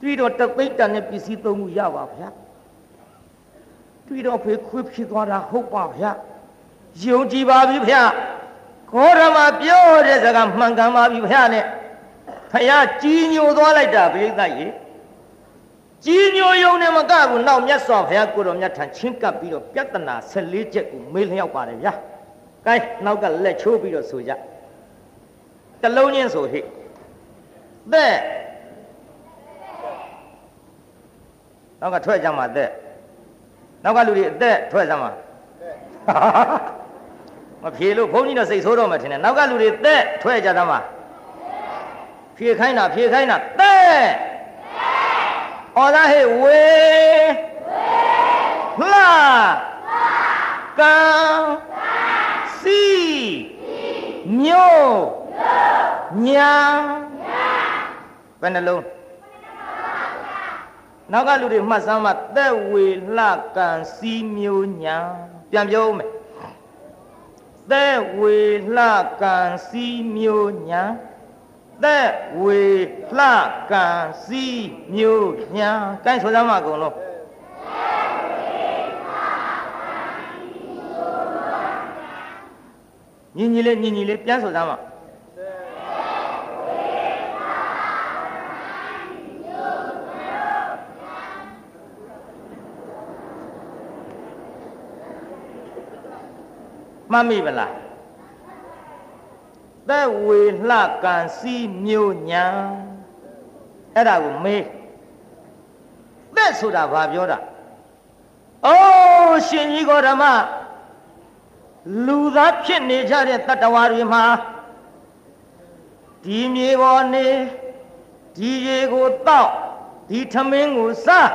ပြီးတော့တသိမ့်တန်တဲ့ပစ္စည်းသုံးခုရပါဗျာပြီးတော့ဖေခွေးဖြစ်သွားတာဟုတ်ပါဗျာယုံကြည်ပါပြီဗျာခေါ်ရမှာပြောတဲ့စကားမှန်ကန်ပါပြီဗျာနဲ့ ဖယားကြီးညိုသွားလိုက်တာပြိဿရေကြီးညိုယုံနဲ့မကဘူးနောက်မြတ်စွာဘုရားကိုတော်မြတ်ထံချင်းကပ်ပြီးတော့ပြဿနာ14ချက်ကိုမေးလျောက်ပါတယ်ဗျာ။ကဲနောက်ကလက်ချိုးပြီးတော့ဆိုကြ။တလုံးချင်းဆိုဟိ။တဲ့နောက်ကထွက်ကြမှာတဲ့နောက်ကလူတွေအသက်ထွက်ကြမှာမဖြေလို့ဘုန်းကြီးတော့စိတ်ဆိုးတော့မှထင်တယ်နောက်ကလူတွေသက်ထွက်ကြသမှာ ဖြေခိုင်းတာဖြေခိုင်းတာတဲ့ဩဒါဟေဝေလှကံစီမြို့ညာဘယ်နှလုံးနောက်ကလူတွေမှတ်စမ်းမှသက်ဝေလှကံစီမျိုးညာပြန်ပြောဦးမယ်သက်ဝေလှကံစီမျိုးညာ သက်ဝေလှကံစီမျိုးညာကိုင်းဆိုစမ်းမအကုန်လုံးညီညီလေးညီညီလေးပြန်ဆိုစမ်းမမှတ်မိဗလား သက်ဝေလှကံစီမျိုးညာအဲ့ဒါကိုမေးသက်ဆိုတာဘာပြောတာအိုးရှင်ကြီးကိုဓမ္မလူသားဖြစ်နေကြတဲ့တတ္တဝါတွေမှာဒီမြေပေါ်နေဒီရေကိုတောက်ဒီထမင်းကိုစား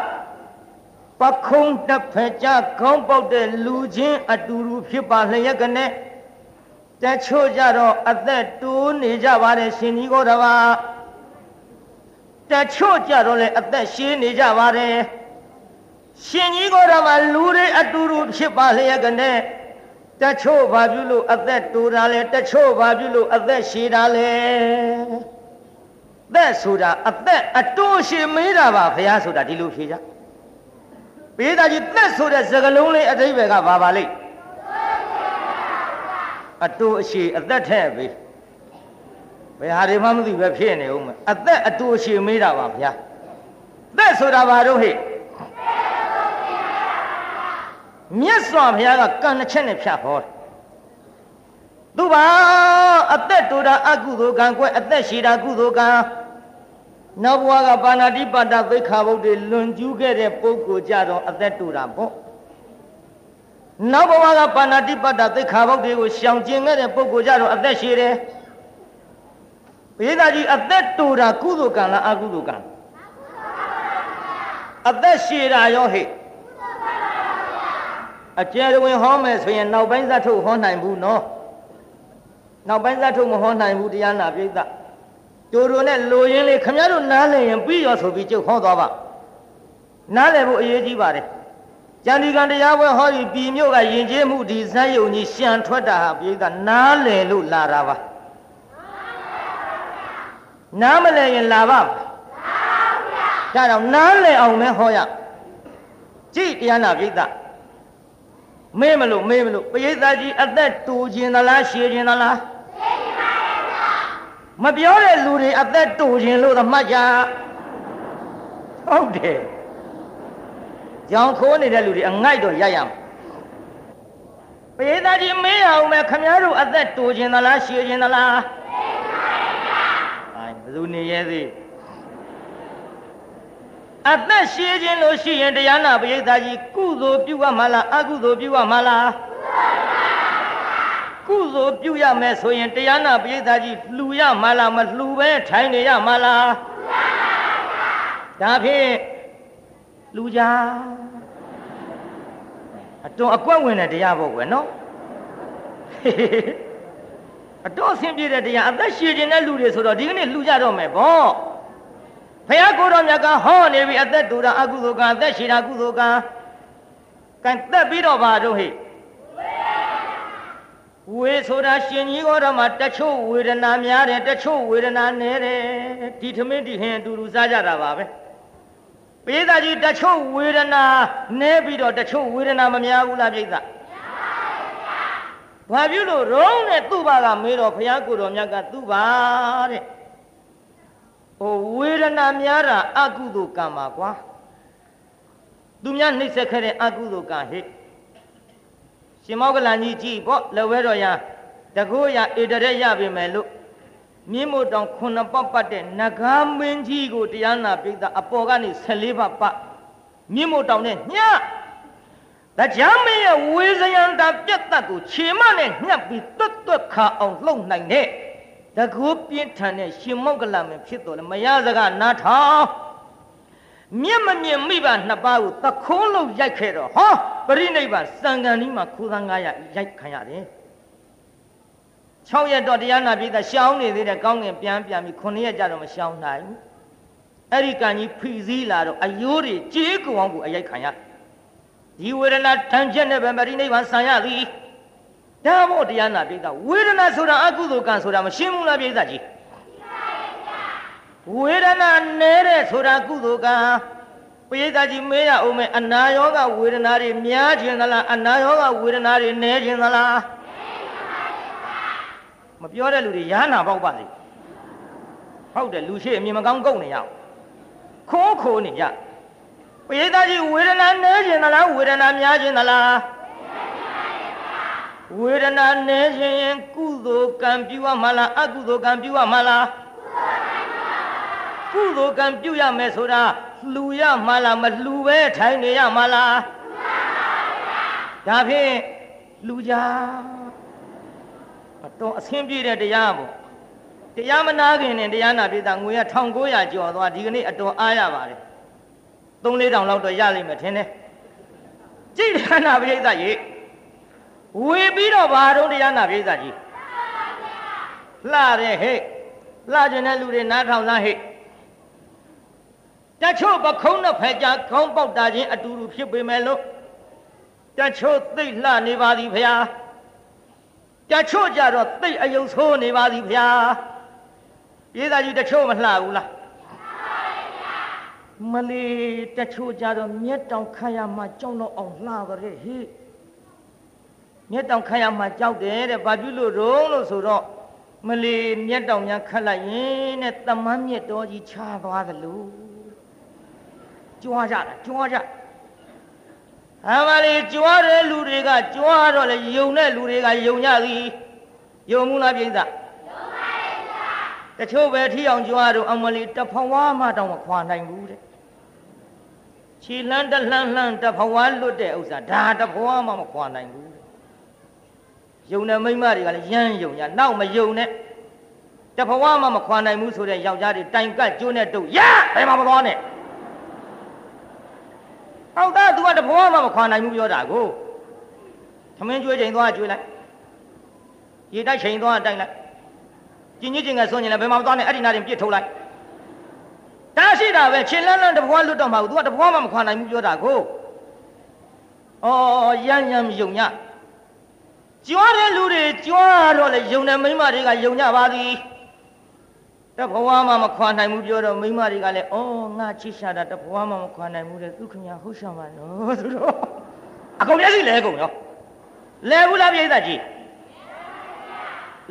ပခုံးတစ်ဖက်ကြခေါင်းပေါက်တဲ့လူချင်းအတူတူဖြစ်ပါလျက်ကနေ တချို့ကြတော့အသက်တိုးနေကြပါတယ်ရှင်ကြီးကိုတပါတချို့ကြတော့လေအသက်ရှည်နေကြပါတယ်ရှင်ကြီးကိုတပါလူတွေအတူတူဖြစ်ပါလျက်ကနေတချို့ဘာပြုလို့အသက်တိုးတာလဲတချို့ဘာပြုလို့အသက်ရှည်တာလဲသက်ဆိုတာအသက်အတိုးရှည်မေးတာပါဘုရားဆိုတာဒီလိုဖြေကြပေးသားကြီးသက်ဆိုတဲ့စကလုံးလေးအတိဘယ်ကဘာပါလိမ့် အတူအရှိအသက်ထဲပြီဘယ်ဟာတွေမှမသိပဲဖြစ်နေဦးမယ်အသက်အတူရှိမေးတာပါဗျာသက်ဆိုတာဘာတော့ဟဲ့မြတ်စွာဘုရားကကံတစ်ချက်နဲ့ဖြတ်ဟောတယ်သူပါအသက်တူတာအကုသိုလ်ကံကွယ်အသက်ရှိတာကုသိုလ်ကံနောက်ဘဝကပါဏာတိပါဒသိခါဘုတ်တွေလွန်ကျူးခဲ့တဲ့ပုဂ္ဂိုလ်ကြတော့အသက်တူတာပေါ့ နောက်ဘဝကပါဏာတိပါဒသိခါဘုတ်တွေကိုရှောင်ကျင်ခဲ့တဲ့ပုဂ္ဂိုလ်ကြတော့အသက်ရှိတယ်ဘေးသားကြီးအသက်တူတာကုသိုလ်ကံလားအကုသိုလ်ကံအသက်ရှိတာရောဟဲ့အကျယ်ဝင်ဟောမယ်ဆိုရင်နောက်ပိုင်းဇတ်ထုတ်ဟောနိုင်ဘူးနော်နောက်ပိုင်းဇတ်ထုတ်မဟောနိုင်ဘူးတရားနာပြိဿကျိုးတို့နဲ့လိုရင်းလေးခမရတို့နားလည်ရင်ပြီးရောဆိုပြီးကျုပ်ဟောသွားပါနားလည်ဖို့အရေးကြီးပါတယ် ကျန်ဒီကံတရားပွဲဟောပြီးပြည်မြို့ကယဉ်ကျေးမှုဒီဇတ်ယုံကြီးရှံထွက်တာဟာပြိဿနားလည်လို့လာတာပါနားမလည်ရင်လာပါဒါတော့နားလည်အောင်မဲဟောရကြည့်တရားနာပြိဿမေးမလို့မေးမလို့ပရိသတ်ကြီးအသက်တူခြင်းသလားရှည်ခြင်းသလားရှည်ခြင်းပါဗျာမပြောတဲ့လူတွေအသက်တူခြင်းလို့သမှတ်ကြဟုတ်တယ် ကြောင်ခိုးနေတဲ့လူတွေအငိုက်တော့ရရမှာပရိသတ်ကြီးမေးရအောင်မယ်ခမည်းတော်အသက်တူခြင်းသလားရှည်ခြင်းသလားရှည်ခြင်းပါဗျာအဲဘယ်သူနေရဲသေးအသက်ရှည်ခြင်းလို့ရှိရင်တရားနာပရိသတ်ကြီးကုသိုလ်ပြုရမှာလားအကုသိုလ်ပြုရမှာလားကုသိုလ်ပြုရမယ်ဆိုရင်တရားနာပရိသတ်ကြီးလှူရမှာလားမလှူပဲထိုင်နေရမှာလားဒါဖြင့် လူကြအတော်အကွက်ဝင်တဲ့တရားပေါ့ကွယ်နော်အတော်အဆင်ပြေတဲ့တရားအသက်ရှည်ခြင်းတဲ့လူတွေဆိုတော့ဒီကနေ့လှူကြတော့မယ်ဗောဖះကိုတော်မြတ်ကဟောနေပြီအသက်တူတာအကုသိုလ်ကံအသက်ရှိတာကုသိုလ်ကံကံတက်ပြီးတော့ပါတော့ဟိဝေဆိုတာရှင်ကြီးတော်မှာတချို့ဝေဒနာများတယ်တချို့ဝေဒနာနည်းတယ်ဒီထမင်းဒီဟင်အတူတူစားကြတာပါပဲ ပိဿကြီးတချို့ဝေဒနာနည်းပြီးတော့တချို့ဝေဒနာမများဘူးလားပိဿဘာပြုလို့ရုံးနဲ့သူ့ဘာကမေးတော့ဘုရားကိုတော်မြတ်ကသူ့ဘာတဲ့ဟိုဝေဒနာများတာအကုသိုလ်ကံပါကွာသူများနှိမ့်ဆက်ခဲ့တဲ့အကုသိုလ်ကံဟိရှင်မောကလန်ကြီးကြည့်ပေါ့လက်ဝဲတော်ရတကိုးရဧတရက်ရပြီမယ်လို့ မြင်းမို့တောင်ခုနှစ်ပတ်ပတ်တဲ့နဂါမင်းကြီးကိုတရားနာပိသအပေါ်ကနေ14ပတ်ပတ်မြင်းမို့တောင်နဲ့ညတရားမင်းရဲ့ဝေဇယံတာပြတ်သက်ကိုခြေမနဲ့ညှပ်ပြီးတွတ်တွတ်ခါအောင်လှုပ်နိုင်တဲ့တကူပြင်းထန်တဲ့ရှင်မောကလမင်းဖြစ်တော်လဲမရစကနားထောင်မြင့်မမြင့်မိဘနှစ်ပါးကိုသခိုးလို့ရိုက်ခဲ့တော့ဟောပရိနိဗ္ဗာန်စံကန်ဒီမှာခိုးသား900ရိုက်ခံရတယ် 6ရက်တော့တရားနာပြည်သားရှောင်းနေသေးတယ်ကောင်းငင်ပြန်ပြန်ပြီး9ရက်ကြတော့မရှောင်းနိုင်ဘူးအဲ့ဒီကံကြီးဖိစည်းလာတော့အယိုးတွေကြေးကောင်ကိုအရိုက်ခံရဒီဝေဒနာတန်ချက်နဲ့ပဲပရိနိဗ္ဗာန်ဆံရသည်ဒါမို့တရားနာပြည်သားဝေဒနာဆိုတာအကုသိုလ်ကံဆိုတာမရှင်းဘူးလားပြည်သားကြီးဝေဒနာနဲတဲ့ဆိုတာကုသိုလ်ကံပိဋကကြီးမေးရအောင်မယ်အနာယောဂဝေဒနာတွေများခြင်းသလားအနာယောဂဝေဒနာတွေနည်းခြင်းသလား မပြောတဲ့လူတွေရဟနာပေါက်ပါစေဟုတ်တယ်လူရှိအမြင်မကောင်းကုန်နေရအောင်ခိုးခိုးနေကြပိဋကကြီးဝေဒနာနည်းခြင်းသလားဝေဒနာများခြင်းသလားဝေဒနာနည်းခြင်းရင်ကုသိုလ်ကံပြုရမှာလားအကုသိုလ်ကံပြုရမှာလားကုသိုလ်ကံပြုရမယ်ဆိုတာလှူရမှာလားမလှူပဲထိုင်နေရမှာလားဒါဖြင့်လှူကြအ တော်အဆင်ပြေတဲ့တရားပေါ့တရားမနာခင်နဲ့တရားနာပြတာငွေက1900ကျော်သွားဒီကနေ့အတော်အားရပါတယ်3 4တောင်လောက်တော့ရလိမ့်မယ်ထင်တယ်ကြိတ်တရားနာပြိဿရေဝေပြီးတော့ဘာတော့တရားနာပြိဿကြီးလှတဲ့ဟဲ့လှကျင်တဲ့လူတွေနားထောင်စားဟဲ့တချို့ပခုံးနဲ့ဖဲကြခေါင်းပေါက်တာချင်းအတူတူဖြစ်ပေမဲ့လို့တချို့သိလှနေပါသည်ဖျား တချို့ကြတော့သိအယုံဆိုးနေပါသည်ဖျားရေးသားကြီးတချို့မလှဘူးလားမလီတချို့ကြတော့မျက်တောင်ခတ်ရမှကြောက်တော့အောင်လှတဲ့ဟိမျက်တောင်ခတ်ရမှကြောက်တယ်တဲ့ဘာဖြစ်လို့တော့လို့ဆိုတော့မလီမြက်တောင်များခတ်လိုက်ရင်တဲ့တမန်းမြက်တော်ကြီးချသွားသလိုကြွားကြတာကြွားကြ အမလီကြွားတဲ့လူတွေကကြွားတော့လေယုံတဲ့လူတွေကယုံကြသည်ယုံမှုလားပြိဿယုံပါရဲ့တချို့ပဲထီအောင်ကြွားတော့အမလီတဖဝါမှတောင်မခွာနိုင်ဘူးတဲ့ခြေလန်းတလှမ်းလှမ်းတဖဝါလွတ်တဲ့ဥစ္စာဒါတဖဝါမှမခွာနိုင်ဘူးယုံတဲ့မိန်းမတွေကလည်းရမ်းယုံကြနောက်မယုံနဲ့တဖဝါမှမခွာနိုင်ဘူးဆိုတဲ့ယောက်ျားတွေတိုင်ကတ်ကျိုးနဲ့တုတ်ရဘယ်မှာမသွားနဲ့ အောက်သား तू ကတဖဝါမှမခွာနိုင်ဘူးပြောတာကိုသမင်းကျွေးချိန်သွားကျွေးလိုက်ရေတိုက်ချိန်သွားတိုက်လိုက်ကျင်ကြီးကျင်ကဆွညင်လည်းဘယ်မှာမသွားနဲ့အဲ့ဒီနာရင်ပြစ်ထုတ်လိုက်ဒါရှိတာပဲခြေလန်းလန်းတဘွားလွတ်တော့မှာ तू ကတဘွားမှမခွာနိုင်ဘူးပြောတာကိုဩရမ်းရမ်းယုံညကြွားတဲ့လူတွေကြွားတော့လေယုံတဲ့မိန်းမတွေကယုံကြပါသည် တဘွားမှမခွာနိုင်ဘူးပြောတော့မိန်းမတွေကလည်းဩငါချစ်ရှာတာတဘွားမှမခွာနိုင်ဘူးတဲ့သူခင်ဗျာဟုတ်ရှာပါနော်သူတို့အကုန်မျက်စိလဲကုန်ရောလဲဘူးလားပြိဿကြီး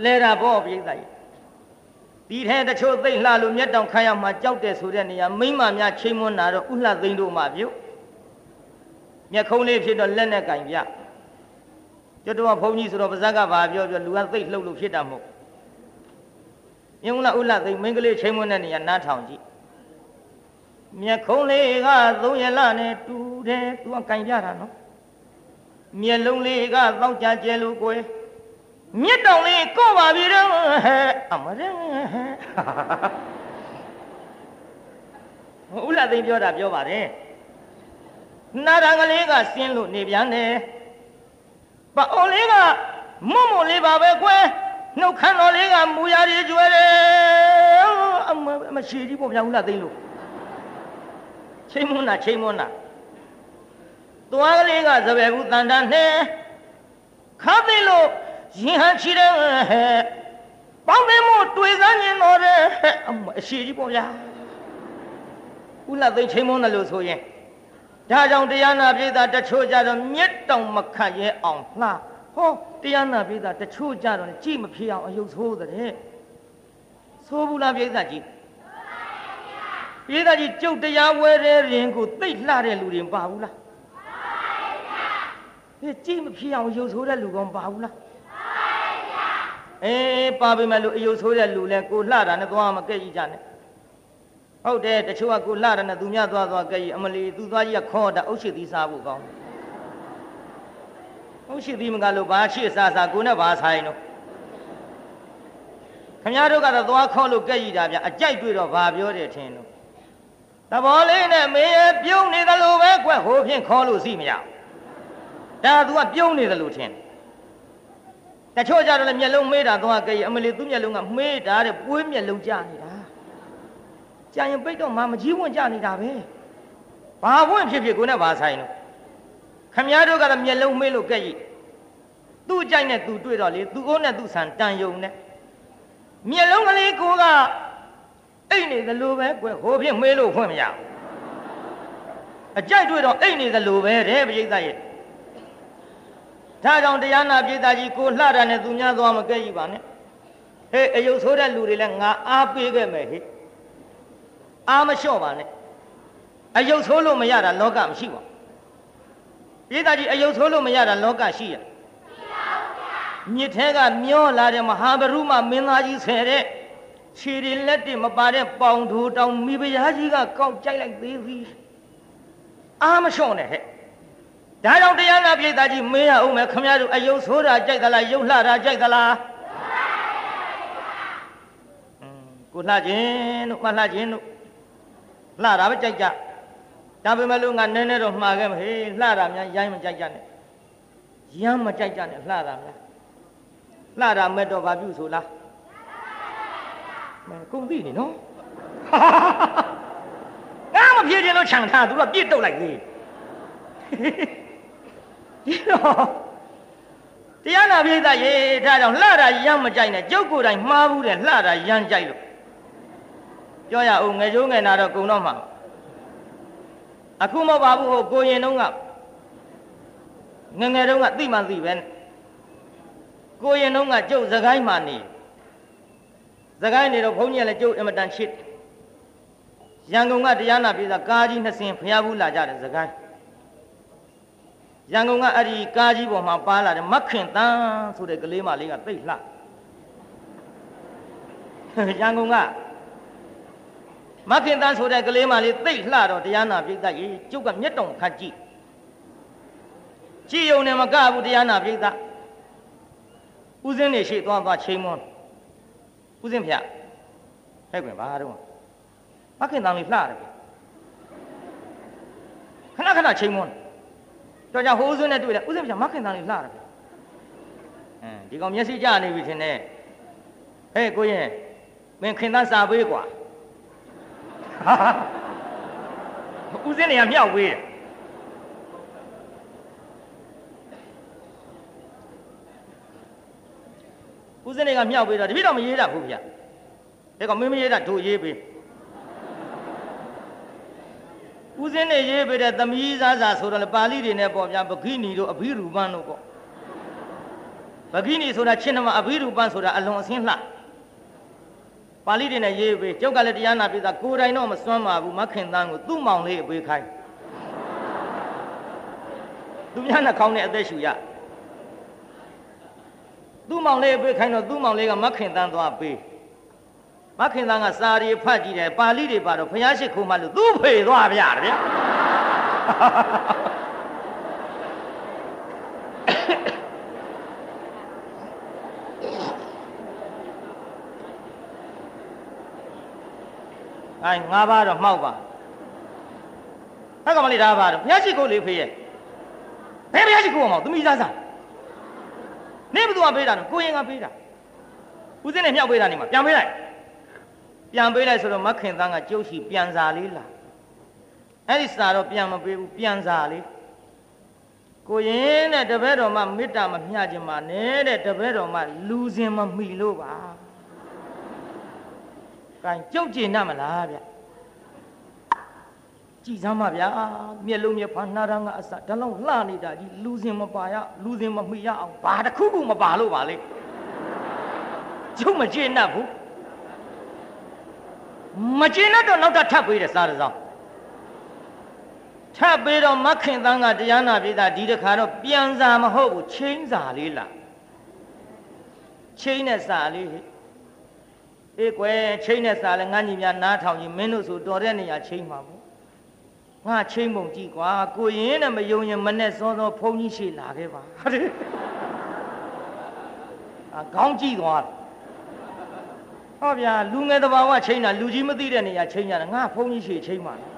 လဲတာပေါ့ပြိဿကြီးဒီထဲတချို့သိမ့်လှလို့မျက်တောင်ခမ်းရမှာကြောက်တယ်ဆိုတဲ့နေရာမိမများချိန်မွန်းတာတော့ဥလှသိမ့်တို့မှပြုတ်မျက်ခုံးလေးဖြစ်တော့လက်နဲ့ကင်ပြကျွတ်တော့ဘုန်းကြီးဆိုတော့ပါဇက်ကဘာပြောပြောလူကသိမ့်လှုပ်လို့ဖြစ်တာမဟုတ် မြင်လားဥလှသိမ့်မင်းကလေးချိန်မွန်းတဲ့နေရာနားထောင်ကြည့်မျက်ခုံးလေးကသုံးရလနဲ့တူတယ်သူကကင်ပြတာနော်မျက်လုံးလေးကသောက်ကြကျဲလို့ကိုယ်မြစ်တောင်လေးကို့ပါပြီတော့ဟဲ့အမရဦးလာသိန်းပြောတာပြောပါတယ်နာရံကလေးကဆင်းလို့နေပြန်တယ်ပအိုလေးကမွတ်မွတ်လေးပါပဲကွယ် နှုတ်ခမ်းတော်လေးကမူရည်ကျွဲတယ်အမမရှိကြီးပေါ့ဗျာဦးလာသိန်းလို့ချိန်မွန်းတာချိန်မွန်းတာသွားကလေးကစပယ်ဘူးတန်တန်နဲ့ခါသိလို့ရင်ဟန်ချီတဲ့ဟဲ့ပေါင်းတယ်မို့တွေ့စမ်းရင်တော့တဲ့အမအရှိကြီးပေါ့ဗျာဥလသိချိန်မုန်းတယ်လို့ဆိုရင်ဒါကြောင့်တရားနာပြေတာတချို့ကြတော့မြက်တောင်မခတ်ရဲအောင်လှ ဟောတရားနာပြေတာတချို့ကြတော့ကြည်မဖြစ်အောင်အယုတ်ဆိုးတဲ့ဆိုးဘူးလားပြေတာကြီးပြေတာကြီးကျုပ်တရားဝဲတဲ့ရင်ကိုသိတ်လှတဲ့လူတွေပါဘူးလားဟေးကြည်မဖြစ်အောင်ရုပ်ဆိုးတဲ့လူကောင်ပါဘူးလားအေးပါပြီမလို့အယုတ်ဆိုးတဲ့လူလဲကိုလှတာနဲ့သွားမကဲ့ကြီးကြနဲ့ဟုတ်တယ်တချို့ကကိုလှတာနဲ့သူများသွားသွားကဲ့ကြီးအမလီသူသွားကြီးကခေါ်တာအုတ်ရှိသီးစားဖို့ကောင်း အုတ်ရှိသီးမကလို့ဘာရှိစားစားကိုနဲ့ဘာဆိုင်တော့ခမရတို့ကတော့သွားခေါ်လို့ကဲ့ကြီးတာဗျအကြိုက်တွေ့တော့ဘာပြောတယ်ထင်လို့တဘောလေးနဲ့မင်းရဲ့ပြုံးနေတယ်လို့ပဲကွဟိုဖြင့်ခေါ်လို့စီမရဒါသူကပြုံးနေတယ်လို့ထင်တယ်တချို့ကြတော့လည်းမျက်လုံးမေးတာသွားကြည့်အမလီသူ့မျက်လုံးကမေးတာတဲ့ပွေးမျက်လုံးကြနေတာကြာရင်ပိတ်တော့မှမကြီးဝင့်ကြနေတာပဲဘာဝင့်ဖြစ်ဖြစ်ကိုနဲ့ဘာဆိုင်လို့ ခမည်းတော်ကတော့မျက်လုံးမေးလို့ကြည့်သူ့ကြိုက်နဲ့သူတွေ့တော့လေသူ့အိုးနဲ့သူ့ဆန်တန်ယုံနဲ့မျက်လုံးကလေးကိုကအိတ်နေသလိုပဲကွဟိုဖြစ်မေးလို့ဖွင့်မရဘူးအကြိုက်တွေ့တော့အိတ်နေသလိုပဲတဲ့ပြိဿရဲ့ဒါကြောင့်တရားနာပြည်သားကြီးကိုလှတာနဲ့သူများသွားမကဲ့ကြီးပါနဲ့ဟေးအယုတ်ဆိုးတဲ့လူတွေလည်းငါအားပေးခဲ့မယ်ဟေ့အားမလျှော့ပါနဲ့အယုတ်ဆိုးလို့မရတာလောကမရှိပါ ပြည်သားကြီးအယုတ်ဆိုးလို့မရတာလောကရှိရမြစ်ထဲကမျောလာတဲ့မဟာဘရုမမင်းသားကြီးဆယ်တဲ့ခြေတွေလက်တွေမပါတဲ့ပေါင်ထိုးတောင်မိဖုရားကြီးကကောက်ကြိုက်လိုက်သေးသည်အားမလျှော့နဲ့ဟဲ့ဒါကြောင့်တရားနာပြည်သားကြီးမေးရအောင်မယ်ခမရတို့အယုတ်ဆိုးတာကြိုက်သလားယုတ်လှတာကြိုက်သလားကိုလှခြင်းတို့မလှခြင်းတို့လှတာပဲကြိုက်ကြ ဒါပေမဲ့လို့ငါနည်းနည်းတော့မှားခဲ့မဟေးလှတာများရိုင်းမကြိုက်ကြနဲ့ရမ်းမကြိုက်ကြနဲ့လှတာများလှတာမဲ့တော့ဘာပြုဆိုလားမဲကုန်ပြီနေနော်ငါမပြေခြင်းလို့ခြံထားသူကပြစ်တုတ်လိုက်သေးဒီတော့တရားနာပိဋကရေဒါကြောင့်လှတာရမ်းမကြိုက်နဲ့ကျုပ်ကိုယ်တိုင်မှားဘူးတဲ့လှတာရမ်းကြိုက်လို့ပြောရအောင်ငယ်ကျိုးငယ်နာတော့ကုံတော့မှာ အခုမဟုတ်ပါဘူးဟိုကိုရင်တုန်းကငငယ်တုန်းကသိမှသိပဲကိုရင်တုန်းကကျုပ်စကိုင်းမှနေစကိုင်းနေတော့ဘုန်းကြီးကလည်းကျုပ်အင်မတန်ချစ်ရန်ကုန်ကတရားနာပြည်သာကားကြီးနှစ်စင်းဖျားဘူးလာကြတယ်စကိုင်းရန်ကုန်ကအဲ့ဒီကားကြီးပေါ်မှာပါလာတယ်မခင်တန်းဆိုတဲ့ကလေးမလေးကသိလှရန်ကုန်က မခင်သားဆိုတဲ့ကလေးမလေးသိလှတော့တရားနာပိဋကရေကျုပ်ကမျက်တုံခတ်ကြည့်ကြည့်ုံနဲ့မကဘူးတရားနာပိဋကဥစဉ်နေရှိသွားသွားချိန်မွန်းဥစဉ်ဖျက်ဟဲ့ကွင်ဘာတော့မခင်သားလေးလှတယ်ခဏခဏချိန်မွန်းတော့ကြောင့်ဟိုးစွန်းနဲ့တွေ့တယ်ဥစဉ်ပြမခင်သားလေးလှတယ်အင်းဒီကောင်မျက်စိကျနေပြီထင်တယ်ဟဲ့ကိုရင်မင်းခင်သားစာပေးကွာ ဦးစင်းနေကမြောက်ပေးတယ်ဦးစင်းနေကမြောက်ပေးတော့တပည့်တော်မရေးတတ်ဘူးဗျဒါကောင်မင်းမရေးတတ်တို့ရေးပေးဦးစင်းနေရေးပေးတဲ့သမီးစားစာဆိုတော့လေပါဠိတွေနဲ့ပေါ့ဗျာပခိနီတို့အဘိရူပန်တို့ပေါ့ပခိနီဆိုတာချင်းနမအဘိရူပန်ဆိုတာအလွန်အစင်းလှ ပါဠိတွေနဲ့ရေးပေးကျုပ်ကလည်းတရားနာပြည်သားကိုယ်တိုင်တော့မစွမ်းပါဘူးမခင်တန်းကိုသူ့မောင်လေးအပေးခိုင်းသူများနှာခေါင်းနဲ့အသက်ရှူရသူ့မောင်လေးအပေးခိုင်းတော့သူ့မောင်လေးကမခင်တန်းသွားပေးမခင်သားကစာရီဖတ်ကြည့်တယ်ပါဠိတွေပါတော့ဘုရားရှိခိုးမှလို့သူ့ဖေသွားဗျာဗျာ အဲငါးပါးတော့မှောက်ပါဟဲ့ကောင်မလေးဒါပါတော့ဘုရားရှိခိုးလေးဖေးရဲ့ဘယ်ဘုရားရှိခိုးအောင်သမီးသားစားနေဘသူကပေးတာနော်ကိုရင်ကပေးတာဦးစင်းနဲ့မြောက်ပေးတာနေမှာပြန်ပေးလိုက်ပြန်ပေးလိုက်ဆိုတော့မခင်သားကကျုပ်ရှိပြန်စာလေးလာအဲ့ဒီစာတော့ပြန်မပေးဘူးပြန်စာလေးကိုရင်တဲ့တပည့်တော်မှမေတ္တာမမျှခြင်းပါနဲ့တဲ့တပည့်တော်မှလူစင်မမိလို့ပါ။ ကဲကြုတ်ကျင်တတ်မလားဗျ။ကြည်စမ်းပါဗျာမျက်လုံးမျက်ဖာနှာရမ်းကအစဒါလောက်လှနေတာကြီးလူစင်မပါရလူစင်မမိရအောင်ဘာတစ်ခုခုမပါလို့ပါလေ။ကျုပ်မကျင်တတ်ဘူး။မကျင်တော့နောက်ထပ်ပေးတယ်စားရစောင်းထပ်ပေးတော့မခင်တန်းကတရားနာပြည်သားဒီတခါတော့ပြန်စာမဟုတ်ဘူးချင်းစာလေးလားချင်းနဲ့စာလေး အေးကွယ်ချင်းနဲ့စာလဲငါညီများနားထောင်ရင်မင်းတို့ဆိုတော်တဲ့နေရာချင်းမှာပေါ့ငါချင်းပုံကြည့်ကွာကိုရင်နဲ့မယုံရင်မနဲ့စောစောဖုံကြီးရှိလာခဲ့ပါတဲ့အာခေါင်းကြည့်သွားတယ်ဟောဗျာလူငယ်တဘာဝချိန်တာလူကြီးမသိတဲ့နေရာချိန်ကြတာငါဖုန်းကြီးရှေ့ချိန်ပါလား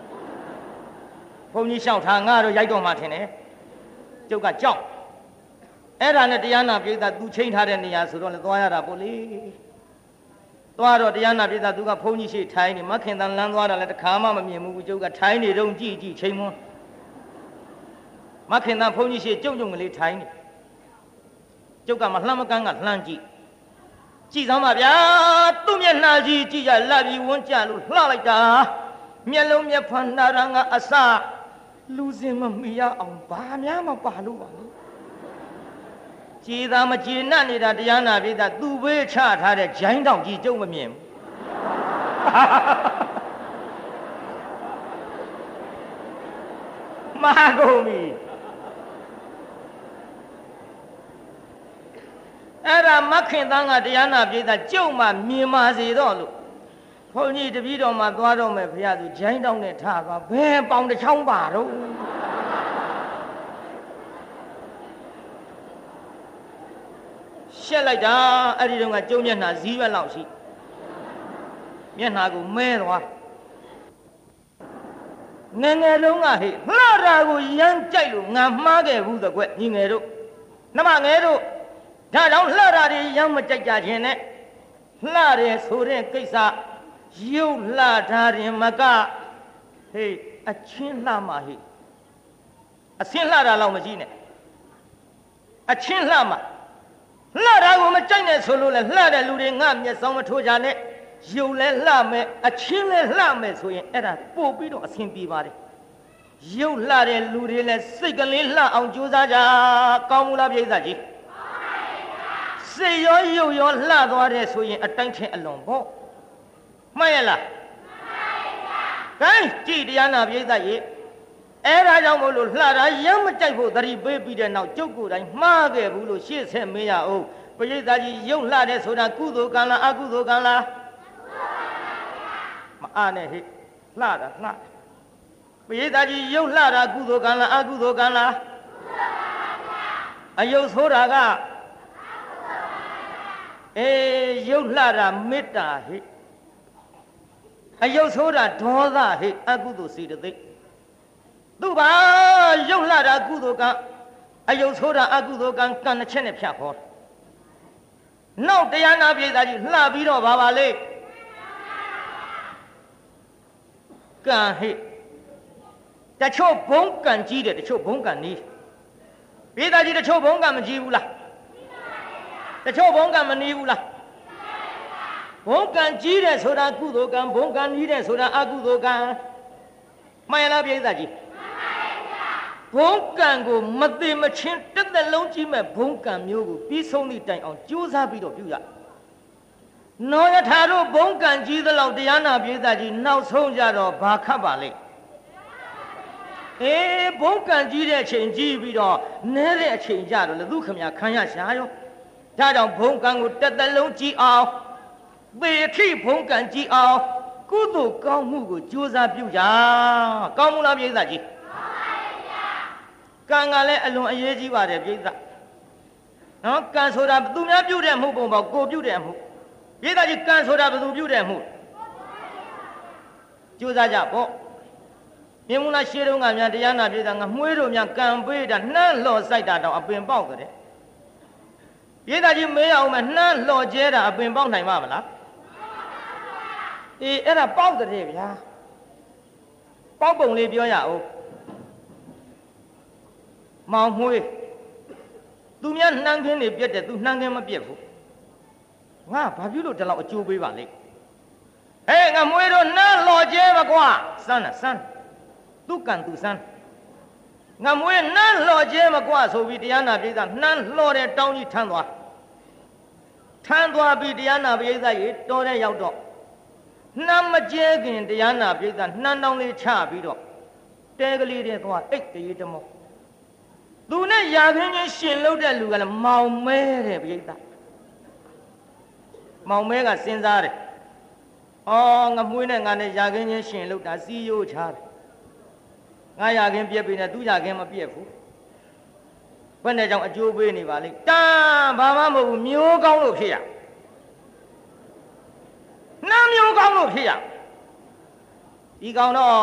ဘုန်းကြီးလျှောက်ထားငါတော့ရိုက်တော့မှထင်တယ်ကျုပ်ကကြောက်အဲ့ဒါနဲ့တရားနာပြည်သားသူချိန်ထားတဲ့နေရာဆိုတော့လည်းသွားရတာပေါ့လေ သွားတော့တရားနာပြည်သားသူကဘုန်းကြီးရှေ့ထိုင်းနေမခင်တန်လန်းသွားတာလည်းတစ်ခါမှမမြင်ဘူးကျုပ်ကထိုင်းနေတော့ကြည့်ကြည့်ချိန်မွန်းမခင်တန်ဘုန်းကြီးရှေ့ကြုံကြုံကလေးထိုင်းနေကျုပ်ကမလှမ်းမကန်းကလှမ်းကြည့်ကြည်စမ်းပါဗျာသူ့မျက်နှာကြီးကြည့်ကြလာပြီးဝန်းကြလို့လှလိုက်တာမျက်လုံးမျက်ဖန်နာရငါအစလူစင်မမီရအောင်ဘာများမပါလို့ပါလဲ ကြည်သာမကြည်နတ်နေတာတရားနာပြည်သားသူ့ဘေးချထားတဲ့ဂျိုင်းတောင်ကြီးကျုံမမြင်ဘူးမာကုန်ပြီအဲ့ဒါမခင်တန်းကတရားနာပြည်သားကျုံမှမြင်ပါစေတော့လို့ဘုန်းကြီးတပည့်တော်မှာသွားတော့မယ်ဘုရားသူဂျိုင်းတောင်းနဲ့ထားသွားဘယ်ပေါင်တစ်ချောင်းပါတော့ ရှက်လိုက်တာအဲ့ဒီတော့ကကျုံမျက်နှာဇီးရွက်လောက်ရှိမျက်နှာကိုမဲသွားငငယ်လုံးကဟဲ့လှတာကိုရမ်းကြိုက်လို့ငါမှားခဲ့ဘူးသကွက်ညီငယ်တို့နှမငယ်တို့ဒါကြောင့်လှတာတွေရမ်းမကြိုက်ကြခြင်းနဲ့လှတယ်ဆိုတဲ့ကိစ္စရုပ်လှထားရင်မကဟေးအချင်းလှမှဟေးအစင်းလှတာလောက်မရှိနဲ့အချင်းလှမှ လှတာကိုမကြိုက်နဲ့ဆိုလို့လဲလှတဲ့လူတွေငါမျက်စောင်းမထိုးကြနဲ့ရုပ်လဲလှမယ်အချင်းလဲလှမယ်ဆိုရင်အဲ့ဒါပို့ပြီးတော့အဆင်ပြေပါတယ်ရုပ်လှတဲ့လူတွေလဲစိတ်ကလေးလှအောင်ကြိုးစားကြကောင်းမူလားပြိဿကြီးစစိတ်ရောရုပ်ရောလှသွားတယ်ဆိုရင်အတိုင်းထင်အလွန်ပေါ့မှန်ရလားမှန်ပါဗျာ gain ကြည်တရားနာပြိဿရေ အဲ့ဒါကြောင့်မို့လို့လှတာရမ်းမကြိုက်ဖို့သတိပေးပြီးတဲ့နောက်ကျုပ်ကိုယ်တိုင်မှားခဲ့ဘူးလို့ရှေ့ဆက်မေးရအောင်ပရိသတ်ကြီးရုပ်လှတယ်ဆိုတာကုသိုလ်ကံလားအကုသိုလ်ကံလားမအားနဲ့ဟိလှတာလှပရိသတ်ကြီးရုပ်လှတာကုသိုလ်ကံလားအကုသိုလ်ကံလားအယုတ်ဆိုးတာကအေးရုပ်လှတာမေတ္တာဟိအယုတ်ဆိုးတာဒေါသဟိအကုသိုလ်စေတသိက် သူ့ဘာရုပ်လှတာကုသိုလ်ကံအယုတ်ဆိုးတာအကုသိုလ်ကံကံတစ်ချက်နဲ့ဖြတ်ခေါ်နောက်တရားနာပြေသားကြီးလှပြီးတော့ဘာပါလေကံဟိတချို့ဘုံကံကြီးတယ်တချို့ဘုံကံနီးပြေသားကြီးတချို့ဘုံကံမကြီးဘူးလားတချို့ဘုံကံမနီးဘူးလားဘုံကံကြီးတယ်ဆိုတာကုသိုလ်ကံဘုံကံနီးတယ်ဆိုတာအကုသိုလ်ကံမှန်ရလားပြေသားကြီး ဘုံကံကိုမသိမချင်းတစ်သက်လုံးကြီးမဲ့ဘုံကံမျိုးကိုပြီးဆုံးသည့်တိုင်အောင်ကြိုးစားပြီးတော့ပြုရနောယထာတို့ဘုံကံကြီးသလောက်တရားနာပြေသားကြီးနောက်ဆုံးကြတော့ဘာခတ်ပါလိမ့်အေးဘုံကံကြီးတဲ့အချိန်ကြီးပြီးတော့နဲတဲ့အချိန်ကြတော့လေသူခမညာခံရရှာရောဒါကြောင့်ဘုံကံကိုတစ်သက်လုံးကြီးအောင်သေခိဘုံကံကြီးအောင်ကုသိုလ်ကောင်းမှုကိုကြိုးစားပြုကြကောင်းမှုလားပြေသားကြီး ကံကလည်းအလွန်အရေးကြီးပါတယ်ပြိဿနော်ကံဆိုတာသူများပြုတဲ့မှုပုံပေါ့ကိုပြုတဲ့မှုပြိဿကြီးကံဆိုတာဘယ်သူပြုတဲ့မှုကြိုးစားကြပေါ့မြင်မလားရှေးတုန်းကများတရားနာပြိဿငါမှုေးတို့များကံပေးတာနှမ်းလော်ဆိုင်တာတော့အပင်ပေါက်တဲ့ပြိဿကြီးမေးအောင်မနှမ်းလော်ကျဲတာအပင်ပေါက်နိုင်မှာမလားအေးအဲ့ဒါပေါက်တဲ့ဗျာပေါက်ပုံလေးပြောရအောင် မောင်မွှေးသူများနှမ်းခင်းနေပြက်တယ်သူနှမ်းခင်းမပြက်ဘူးငါဘာဖြစ်လို့ဒီလောက်အကျိုးပေးပါလိမ့်ဟဲ့ငါမွှေးတို့နှမ်းလော်ကျဲပါကွာစမ်းစမ်းသူကန်သူစမ်းငါမွေးနှမ်းလှော်ကျဲမကွဆိုပြီးတရားနာပိဿနှမ်းလှော်တဲ့တောင်းကြီးထမ်းသွားထမ်းသွားပြီးတရားနာပိဿရေတော်တဲ့ရောက်တော့နှမ်းမကျဲခင်တရားနာပိဿနှမ်းတောင်းလေးချပြီးတော့တဲကလေးတဲ့သွားအိတ်တရေတမော သူနဲ့ရာခင်းချင်းရှင်လို့တဲ့လူကလည်းမောင်မဲတဲ့ပိဿမောင်မဲကစဉ်းစားတယ်အော်ငါမွေးနဲ့ငါနဲ့ရာခင်းချင်းရှင်လို့တာစီးရိုးချတယ်ငါရခင်ပြက်ပြီနဲ့သူရခင်မပြက်ဘူးဘယ်နဲ့ကြောင့်အကျိုးပေးနေပါလိမ့်တန်ဘာမှမဟုတ်ဘူးမျိုးကောင်းလို့ဖြစ်ရနှမ်းမျိုးကောင်းလို့ဖြစ်ရဒီကောင်တော့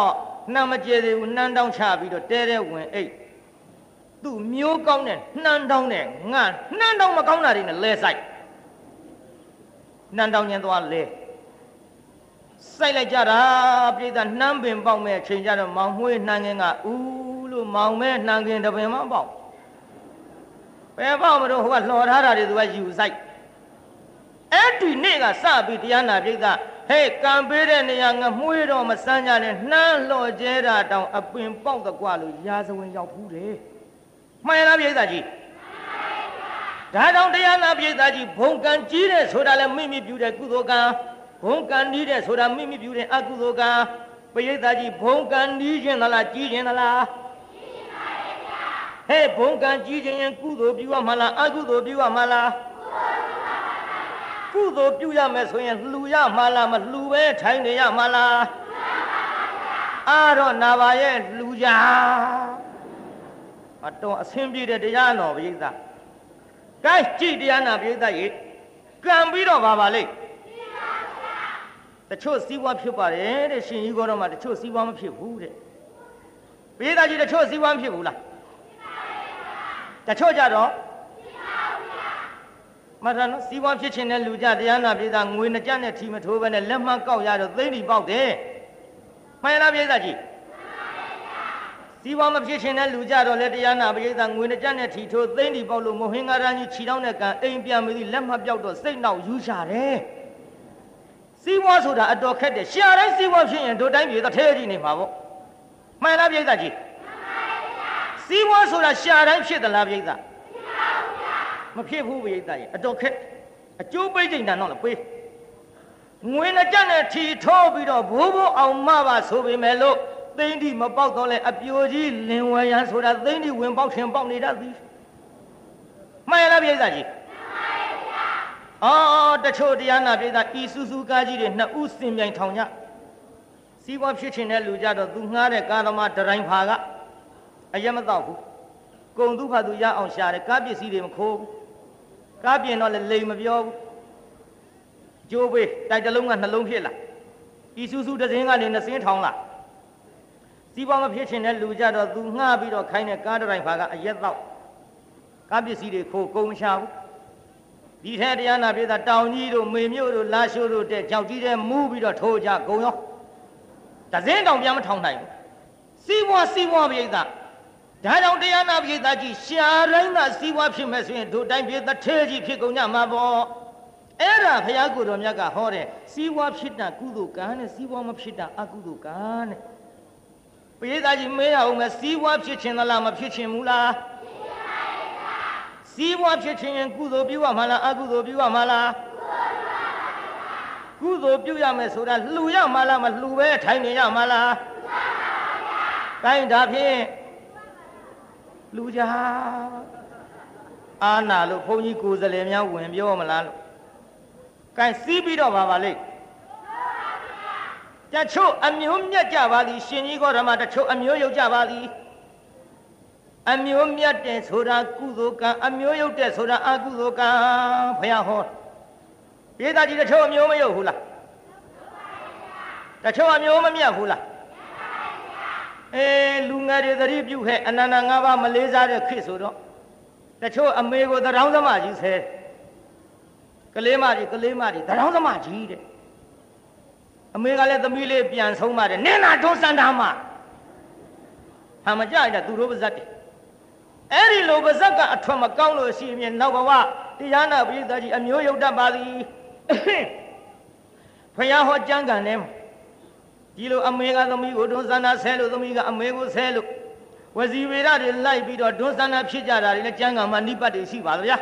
နှမ်းမကျဲသေးဘူးနှမ်းတောင်းချပြီးတော့တဲတဲဝင်အိတ် သူ့မျိုးကောင်းတဲ့နှမ်းတောင်းတဲ့ငါနှမ်းတောင်းမကောင်းတာတွေနဲ့လဲဆိုင်နှမ်းတောင်းခြင်းသွားလဲစိုက်လိုက်ကြတာပြိဿနှမ်းပင်ပေါက်မဲ့ချိန်ကြတော့မောင်မွှေးနှမ်းငင်းကဦးလို့မောင်မဲနှမ်းငင်းတပင်မပေါက်ဘယ်ပေါက်မလို့ဟိုကလှော်ထားတာတွေသူကယူဆိုင်အဲ့ဒီနေ့ကစပြီးတရားနာပြိဿဟဲ့ကံပေးတဲ့နေရာငမွှေးတော့မစမ်းကြနဲ့နှမ်းလှော်ကျဲတာတောင်အပင်ပေါက်တကွလို့ရာဇဝင်ရောက်ဘူးတယ် မှန်လားပြိဿကြီးဒါကြောင့်တရားနာပြိဿကြီးဘုံကံကြီးတဲ့ဆိုတာလည်းမိမိပြုတဲ့ကုသိုလ်ကံဘုံကံနီးတဲ့ဆိုတာမိမိပြုတဲ့အကုသိုလ်ကံပရိသတ်ကြီးဘုံကံနီးခြင်းသလားကြီးခြင်းသလားကြီးခြင်းပါရဲ့ဗျာဟဲ့ဘုံကံကြီးခြင်းရင်ကုသိုလ်ပြုရမှာလားအကုသိုလ်ပြုရမှာလားကုသိုလ်ပြုရမယ်ဆိုရင်လှူရမှာလားမလှူပဲထိုင်နေရမှာလားအားတော့နာပါရဲ့လှူကြ အတော်အဆင်ပြေတဲ့တရားတော်ပရိသတ်ကဲကြည်တရားနာပရိသတ်ရေကံပြီးတော့ပါပါလိမ့်တချို့စီးပွားဖြစ်ပါတယ်တဲ့ရှင်ကြီးကတော့မှတချို့စီးပွားမဖြစ်ဘူးတဲ့ပိဿာကြီးတချို့စီးပွားမဖြစ်ဘူးလားတချို့ကြတော့မထနော်စီးပွားဖြစ်ခြင်းနဲ့လူကြတရားနာပိဿာငွေနှစ်ကြနဲ့ထီမထိုးပဲနဲ့လက်မှတ်ကောက်ရတော့သိမ့်ပြီးပေါက်တယ်မှန်လားပိဿာကြီး စီးပွားမဖြစ်ခြင်းနဲ့လူကြတော့လေတရားနာပိဿာငွေနှစ်ကြနဲ့ထီထိုးသိမ့်ပြီးပေါက်လို့မဟင်္ဂါရကြီးခြီတောင်းတဲ့ကံအိမ်ပြန်ပြီးလက်မှတ်ပြောက်တော့စိတ်နောက်ယူရှာတယ်စီးပွားဆိုတာအတော်ခက်တယ်ရှာတိုင်းစီးပွားဖြစ်ရင်တို့တိုင်းပြည်တစ်ထဲကြီးနေမှာပေါ့မှန်လားပြိဿကြီးမှန်ပါဗျာစီးပွားဆိုတာရှာတိုင်းဖြစ်သလားပြိဿမှန်ပါဗျာမဖြစ်ဘူးပိဋကကြီးအတော်ခက်အကျိုးပိဋကတန်တော့လည်းပေးငွေနဲ့ကြက်နဲ့ထီထိုးပြီးတော့ဘိုးဘိုးအောင်မပါဆိုပေမဲ့လို့ သိန်းဒီမပေါက်တော့လဲအပြိုကြီးလင်ဝရန်ဆိုတာသိန်းဒီဝင်ပေါက်ခင်ပေါက်နေတတ်သည်မှန်ရလားပိဋကကြီးအော်တချို့တရားနာပိဋကဤစုစုကားကြီးတွေနှစ်ဦးစင်မြိုင်ထောင်ကြစီးပွားဖြစ်ချင်တဲ့လူကြတော့သူငှားတဲ့ကားသမားဒရိုင်ဖာကအရက်မတော့ဘူးကုံသူဖတ်သူရအောင်ရှာတယ်ကားပစ္စည်းတွေမခိုးဘူးကားပြင်တော့လည်းလိမ်မပြောဘူးကျိုးပေးတိုက်တလုံးကနှလုံးဖြစ်လာဤစုစုတစ်စင်းကနေနှစင်းထောင်လာ စီးပွားမဖြစ်ချင်တဲ့လူကြတော့သူငှားပြီးတော့ခိုင်းတဲ့ကားဒရိုင်ဖာကအရက်တော့ကားပစ္စည်းတွေခိုးကုံရှာဘူးဒီထဲတရားနာပြေးတာတောင်ကြီးတို့မေမြို့တို့လာရှိုးတို့တဲ့ကြောက်ကြီးတဲ့မူးပြီးတော့ထိုးကြဂုံရောတစင်းတောင်ပြန်မထောင်နိုင်ဘူးစီးပွားစီးပွားပြေးတာဒါကြောင့်တရားနာပြေးတာကြီးရှာတိုင်းသာစီးပွားဖြစ်မဲ့ဆိုရင်တို့တိုင်းပြေးတထဲကြီးဖြစ်ကုန်ကြမှာပေါ့အဲ့ဒါဘုရားကိုယ်တော်မြတ်ကဟောတယ်စီးပွားဖြစ်တာကုသိုလ်ကံနဲ့စီးပွားမဖြစ်တာအကုသိုလ်ကံနဲ့ ပြေးတာကြီးမေးရအောင်မယ်စီးပွားဖြစ်ခြင်းသလားမဖြစ်ခြင်းဘူးလားစီးပွားဖြစ်ခြင်းရင်ကုသိုလ်ပြုရမှာလားအကုသိုလ်ပြုရမှာလားကုသိုလ်ပြုရမယ်ဆိုတာလှူရမှာလားမလှူပဲထိုင်နေရမှာလားတိုင်းဒါဖြင့်လူကြအာနာလို့ဘုန်းကြီးကိုယ်စလဲများဝင်ပြောမလားလို့ကဲစီးပြီးတော့ပါပါလိမ့် တချို့အမျိုးမြတ်ကြပါသည်ရှင်ကြီးကောဓမ္မတချို့အမျိုးယုတ်ကြပါသည်အမျိုးမြတ်တယ်ဆိုတာကုသိုလ်ကံအမျိုးယုတ်တယ်ဆိုတာအကုသိုလ်ကံဘုရားဟောပြေးသားကြီးတချို့အမျိုးမယုတ်ဘူးလားတချို့အမျိုးမမြတ်ဘူးလားအေးလူငယ်တွေသတိပြုခဲ့အနန္တ၅ပါးမလေးစားတဲ့ခေတ်ဆိုတော့တချို့အမေကိုသရောင်းသမားကြီးဆဲကလေးမကြီးကလေးမကြီးသရောင်းသမားကြီးတဲ့ အမေကလည်းသမီးလေးပြန်ဆုံးပါတယ်နင်းနာဒုစန္ဒာမဟာမကြိုက်တာသူတို့ပါဇက်တယ်အဲ့ဒီလိုပါဇက်ကအထွတ်မကောင်းလို့ရှိရင်နောက်ဘဝတရားနာပိဋကကြီးအမျိုးယုတ်တတ်ပါသည်ဖယားဟောကြံကံနေမှာဒီလိုအမေကသမီးကိုဒွန်းဆန္ဒဆဲလို့သမီးကအမေကိုဆဲလို့ဝစီဝေရတွေလိုက်ပြီးတော့ဒွန်းဆန္ဒဖြစ်ကြတာတွေလည်းကျမ်းဂန်မှာနိပတ်တွေရှိပါဗျာ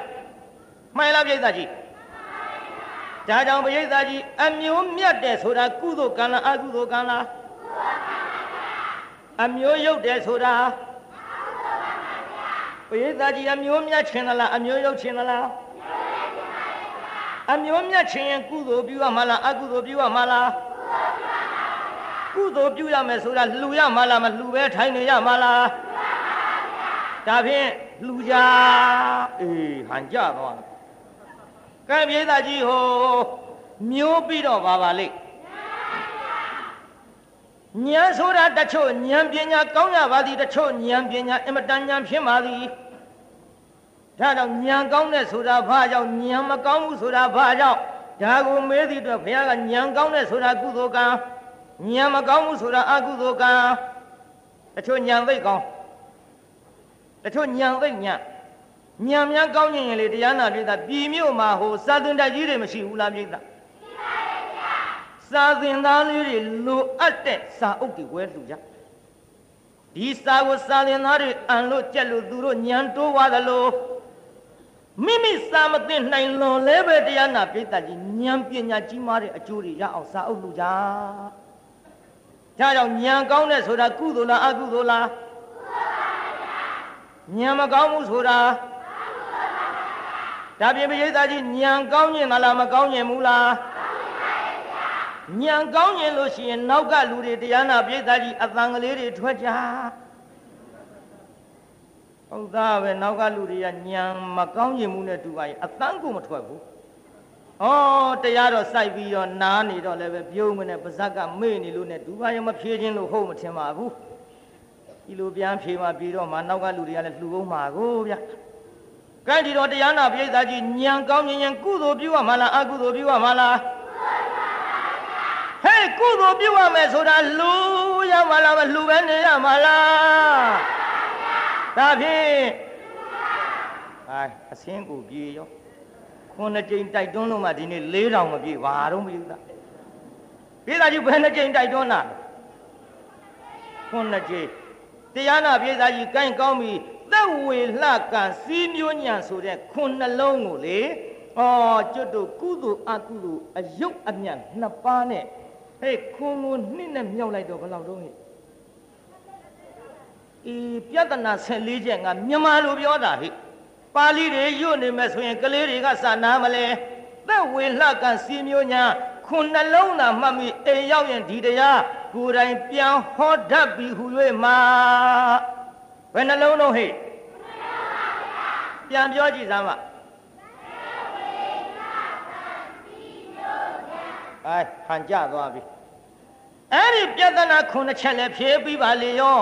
မှန်လားပြိဿကြီး ဒါကြောင့်ပြိဿကြီးအမျိုးမြတ်တယ်ဆိုတာကုသိုလ်ကံလားအကုသိုလ်ကံလားအမျိုးရုပ်တယ်ဆိုတာပြိဿကြီးအမျိုးမြတ်ခြင်းလားအမျိုးရုပ်ခြင်းလားအမျိုးမြတ်ခြင်းရင်ကုသိုလ်ပြုရမှာလားအကုသိုလ်ပြုရမှာလားကုသိုလ်ပြုရမယ်ဆိုတာလှူရမှာလားမလှူပဲထိုင်နေရမှာလားဒါဖြင့်လှူကြအေးဟန်ကြသွား ကဲပြေးသားကြီးဟိုမျိုးပြီးတော့ပါပါလိမ့်ဉာဏ်ဆိုတာတချို့ဉာဏ်ပညာကောင်းကြပါသည်တချို့ဉာဏ်ပညာအင်မတန်ဉာဏ်ဖြစ်ပါသည်ဒါကြောင့်ဉာဏ်ကောင်းတဲ့ဆိုတာဘာကြောင့်ဉာဏ်မကောင်းဘူးဆိုတာဘာကြောင့်ဒါကိုမေးသည့်အတွက်ဘုရားကဉာဏ်ကောင်းတဲ့ဆိုတာကုသိုလ်ကံဉာဏ်မကောင်းဘူးဆိုတာအကုသိုလ်ကံတချို့ဉာဏ်သိကောင်းတချို့ဉာဏ်သိဉာဏ် ဉာဏ်များကောင်းရင်လေတရားနာပြိဿပြည်မြို့မှာဟိုစာသင်တိုက်ကြီးတွေမရှိဘူးလားပြိဿစာသင်သားလေးတွေလိုအပ်တဲ့စာအုပ်တွေဝဲလှူကြဒီစာကိုစာသင်သားတွေအံလို့ကြက်လို့သူတို့ဉာဏ်တိုးသွားသလိုမိမိစာမသိနိုင်လွန်လဲပဲတရားနာပြိဿကြီးဉာဏ်ပညာကြီးမားတဲ့အကျိုးတွေရအောင်စာအုပ်လှူကြဒါကြောင့်ဉာဏ်ကောင်းတဲ့ဆိုတာကုသိုလ်လားအကုသိုလ်လားဉာဏ်မကောင်းဘူးဆိုတာ ဒါပြင်ပရိသတ်ကြီးဉာဏ်ကောင်းရင်လားမကောင်းရင်ဘူးလားဉာဏ်ကောင်းရင်လို့ရှိရင်နောက်ကလူတွေတရားနာပရိသတ်ကြီးအတန်ကလေးတွေထွက်ကြဟုတ်သားပဲနောက်ကလူတွေကဉာဏ်မကောင်းရင်မှုနဲ့တူပါရင်အတန်ကိုမထွက်ဘူးဩတရားတော့စိုက်ပြီးတော့နားနေတော့လည်းပဲပြုံးမနဲ့ပါဇက်ကမေ့နေလို့နဲ့ဒူပါရမဖြေခြင်းလို့ဟုတ်မထင်ပါဘူးဒီလိုပြန်ဖြေမှပြီးတော့မှနောက်ကလူတွေကလည်းလှူအောင်ပါကိုဗျ ကဲဒီတော့တရားနာပိဋကကြီးညံကောင်းညင်ကုသိုလ်ပြုရမှာလားအကုသိုလ်ပြုရမှာလားဟဲ့ကုသိုလ်ပြုရမယ်ဆိုတာလူရမှာလားမလှူပဲနေရမှာလားဒါဖြင့်အဲအစင်းကိုပြေရောခုနှစ်ကြိမ်တိုက်တွန်းလို့မှဒီနေ့၄တောင်မပြည့်ဘာတော့မပြည့်သားပြေးသားကြီးဘယ်နှစ်ကြိမ်တိုက်တွန်းတာခုနှစ်ကြိမ်တရားနာပြေးသားကြီးကိုင်းကောင်းပြီ သက်ဝေလှကံစီးမျိုးညံဆိုတဲ့ခုနှလုံးကိုလေဩကျွတ်တို့ကုသိုလ်အကုသိုလ်အယုတ်အမြတ်နှစ်ပါးနဲ့ဟဲ့ခွန်ကိုနှစ်နဲ့မြောက်လိုက်တော့ဘယ်လောက်တော့ဟဲ့ဤပြဿနာ14ချက်ငါမြန်မာလိုပြောတာဟဲ့ပါဠိတွေညွတ်နေမယ်ဆိုရင်ကလေးတွေကစာနာမလဲသက်ဝေလှကံစီးမျိုးညာခုနှလုံးသာမှတ်မိအိမ်ရောက်ရင်ဒီတရားကိုယ်တိုင်ပြန်ဟောတတ်ပြီဟူ၍မှာ ဘယ်နှလုံးတော့ဟဲ့ပြန်ပြောကြည့်စမ်းပါအဲဟန်ကြသွားပြီအဲ့ဒီပြဿနာခုနှစ်ချက်လည်းဖြေပြီးပါလေရော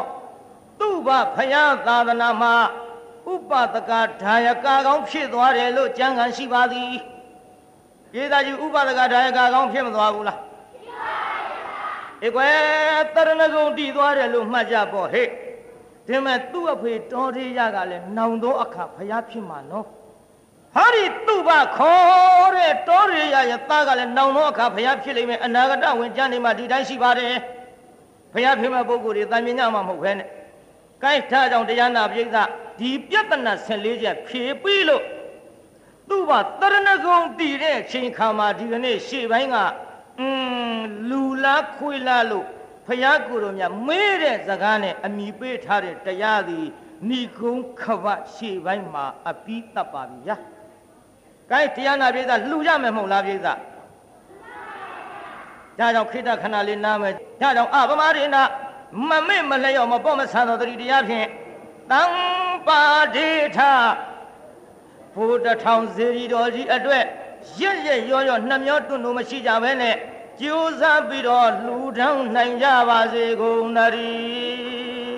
သူ့ဘဖယားသာသနာမှာဥပဒကဒါယကာကောင်းဖြစ်သွားတယ်လို့ကြံခံရှိပါသည်ကျေးဇူးကြီးဥပဒကဒါယကာကောင်းဖြစ်မသွားဘူးလားဖြစ်ပါပါဘုရားဧကွယ်တရဏဂုံတည်သွားတယ်လို့မှတ်ကြပေါ့ဟဲ့ ဒီမဲ့သူ့အဖေတော်သေးရကလည်းနောင်သောအခါဖယားဖြစ်မှာနော်ဟာဒီသူ့ဘခေါ်တဲ့တော်ရရရဲ့သားကလည်းနောင်သောအခါဖယားဖြစ်လိမ့်မယ်အနာဂတဝင်ကြနေမှာဒီတိုင်းရှိပါတယ်ဖယားဖြစ်မဲ့ပုဂ္ဂိုလ်တွေတန်မြင်ညမှာမဟုတ်ဘဲနဲ့ကိုင်းထားကြောင့်တရားနာပိဋကဒီပြဿနာ14ချက်ဖြေပြီးလို့သူ့ဘာတရဏဂုံတည်တဲ့အချိန်ခါမှာဒီကနေ့ရှေ့ပိုင်းကအင်းလူလားခွေလားလို့ ဖယားကိုယ်တော်မြတ်မေးတဲ့စကားနဲ့အမိပေးထားတဲ့တရားသည်ဏိကုံခဗရှေ့ပိုင်းမှာအပြီးတတ်ပါပြီဗျာ။ကိုင်းတရားနာပိဋကလှူရမယ်မဟုတ်လားပိဋက။ဒါကြောင့်ခိတ္တခဏလေးနားမယ်။ဒါကြောင့်အပမရိဏမမေ့မလျော့မပေါ့မဆန်တော်တတိတရားဖြင့်တံပါဒေထဘုဒ္ဓထောင်ဇေရီတော်ကြီးအတွက်ရရရောရောနှမျောတွန်းလို့မရှိကြဘဲနဲ့ ကြိုးစားပြီးတော့လှူဒန်းနိုင်ကြပါစေကုန်သတည်း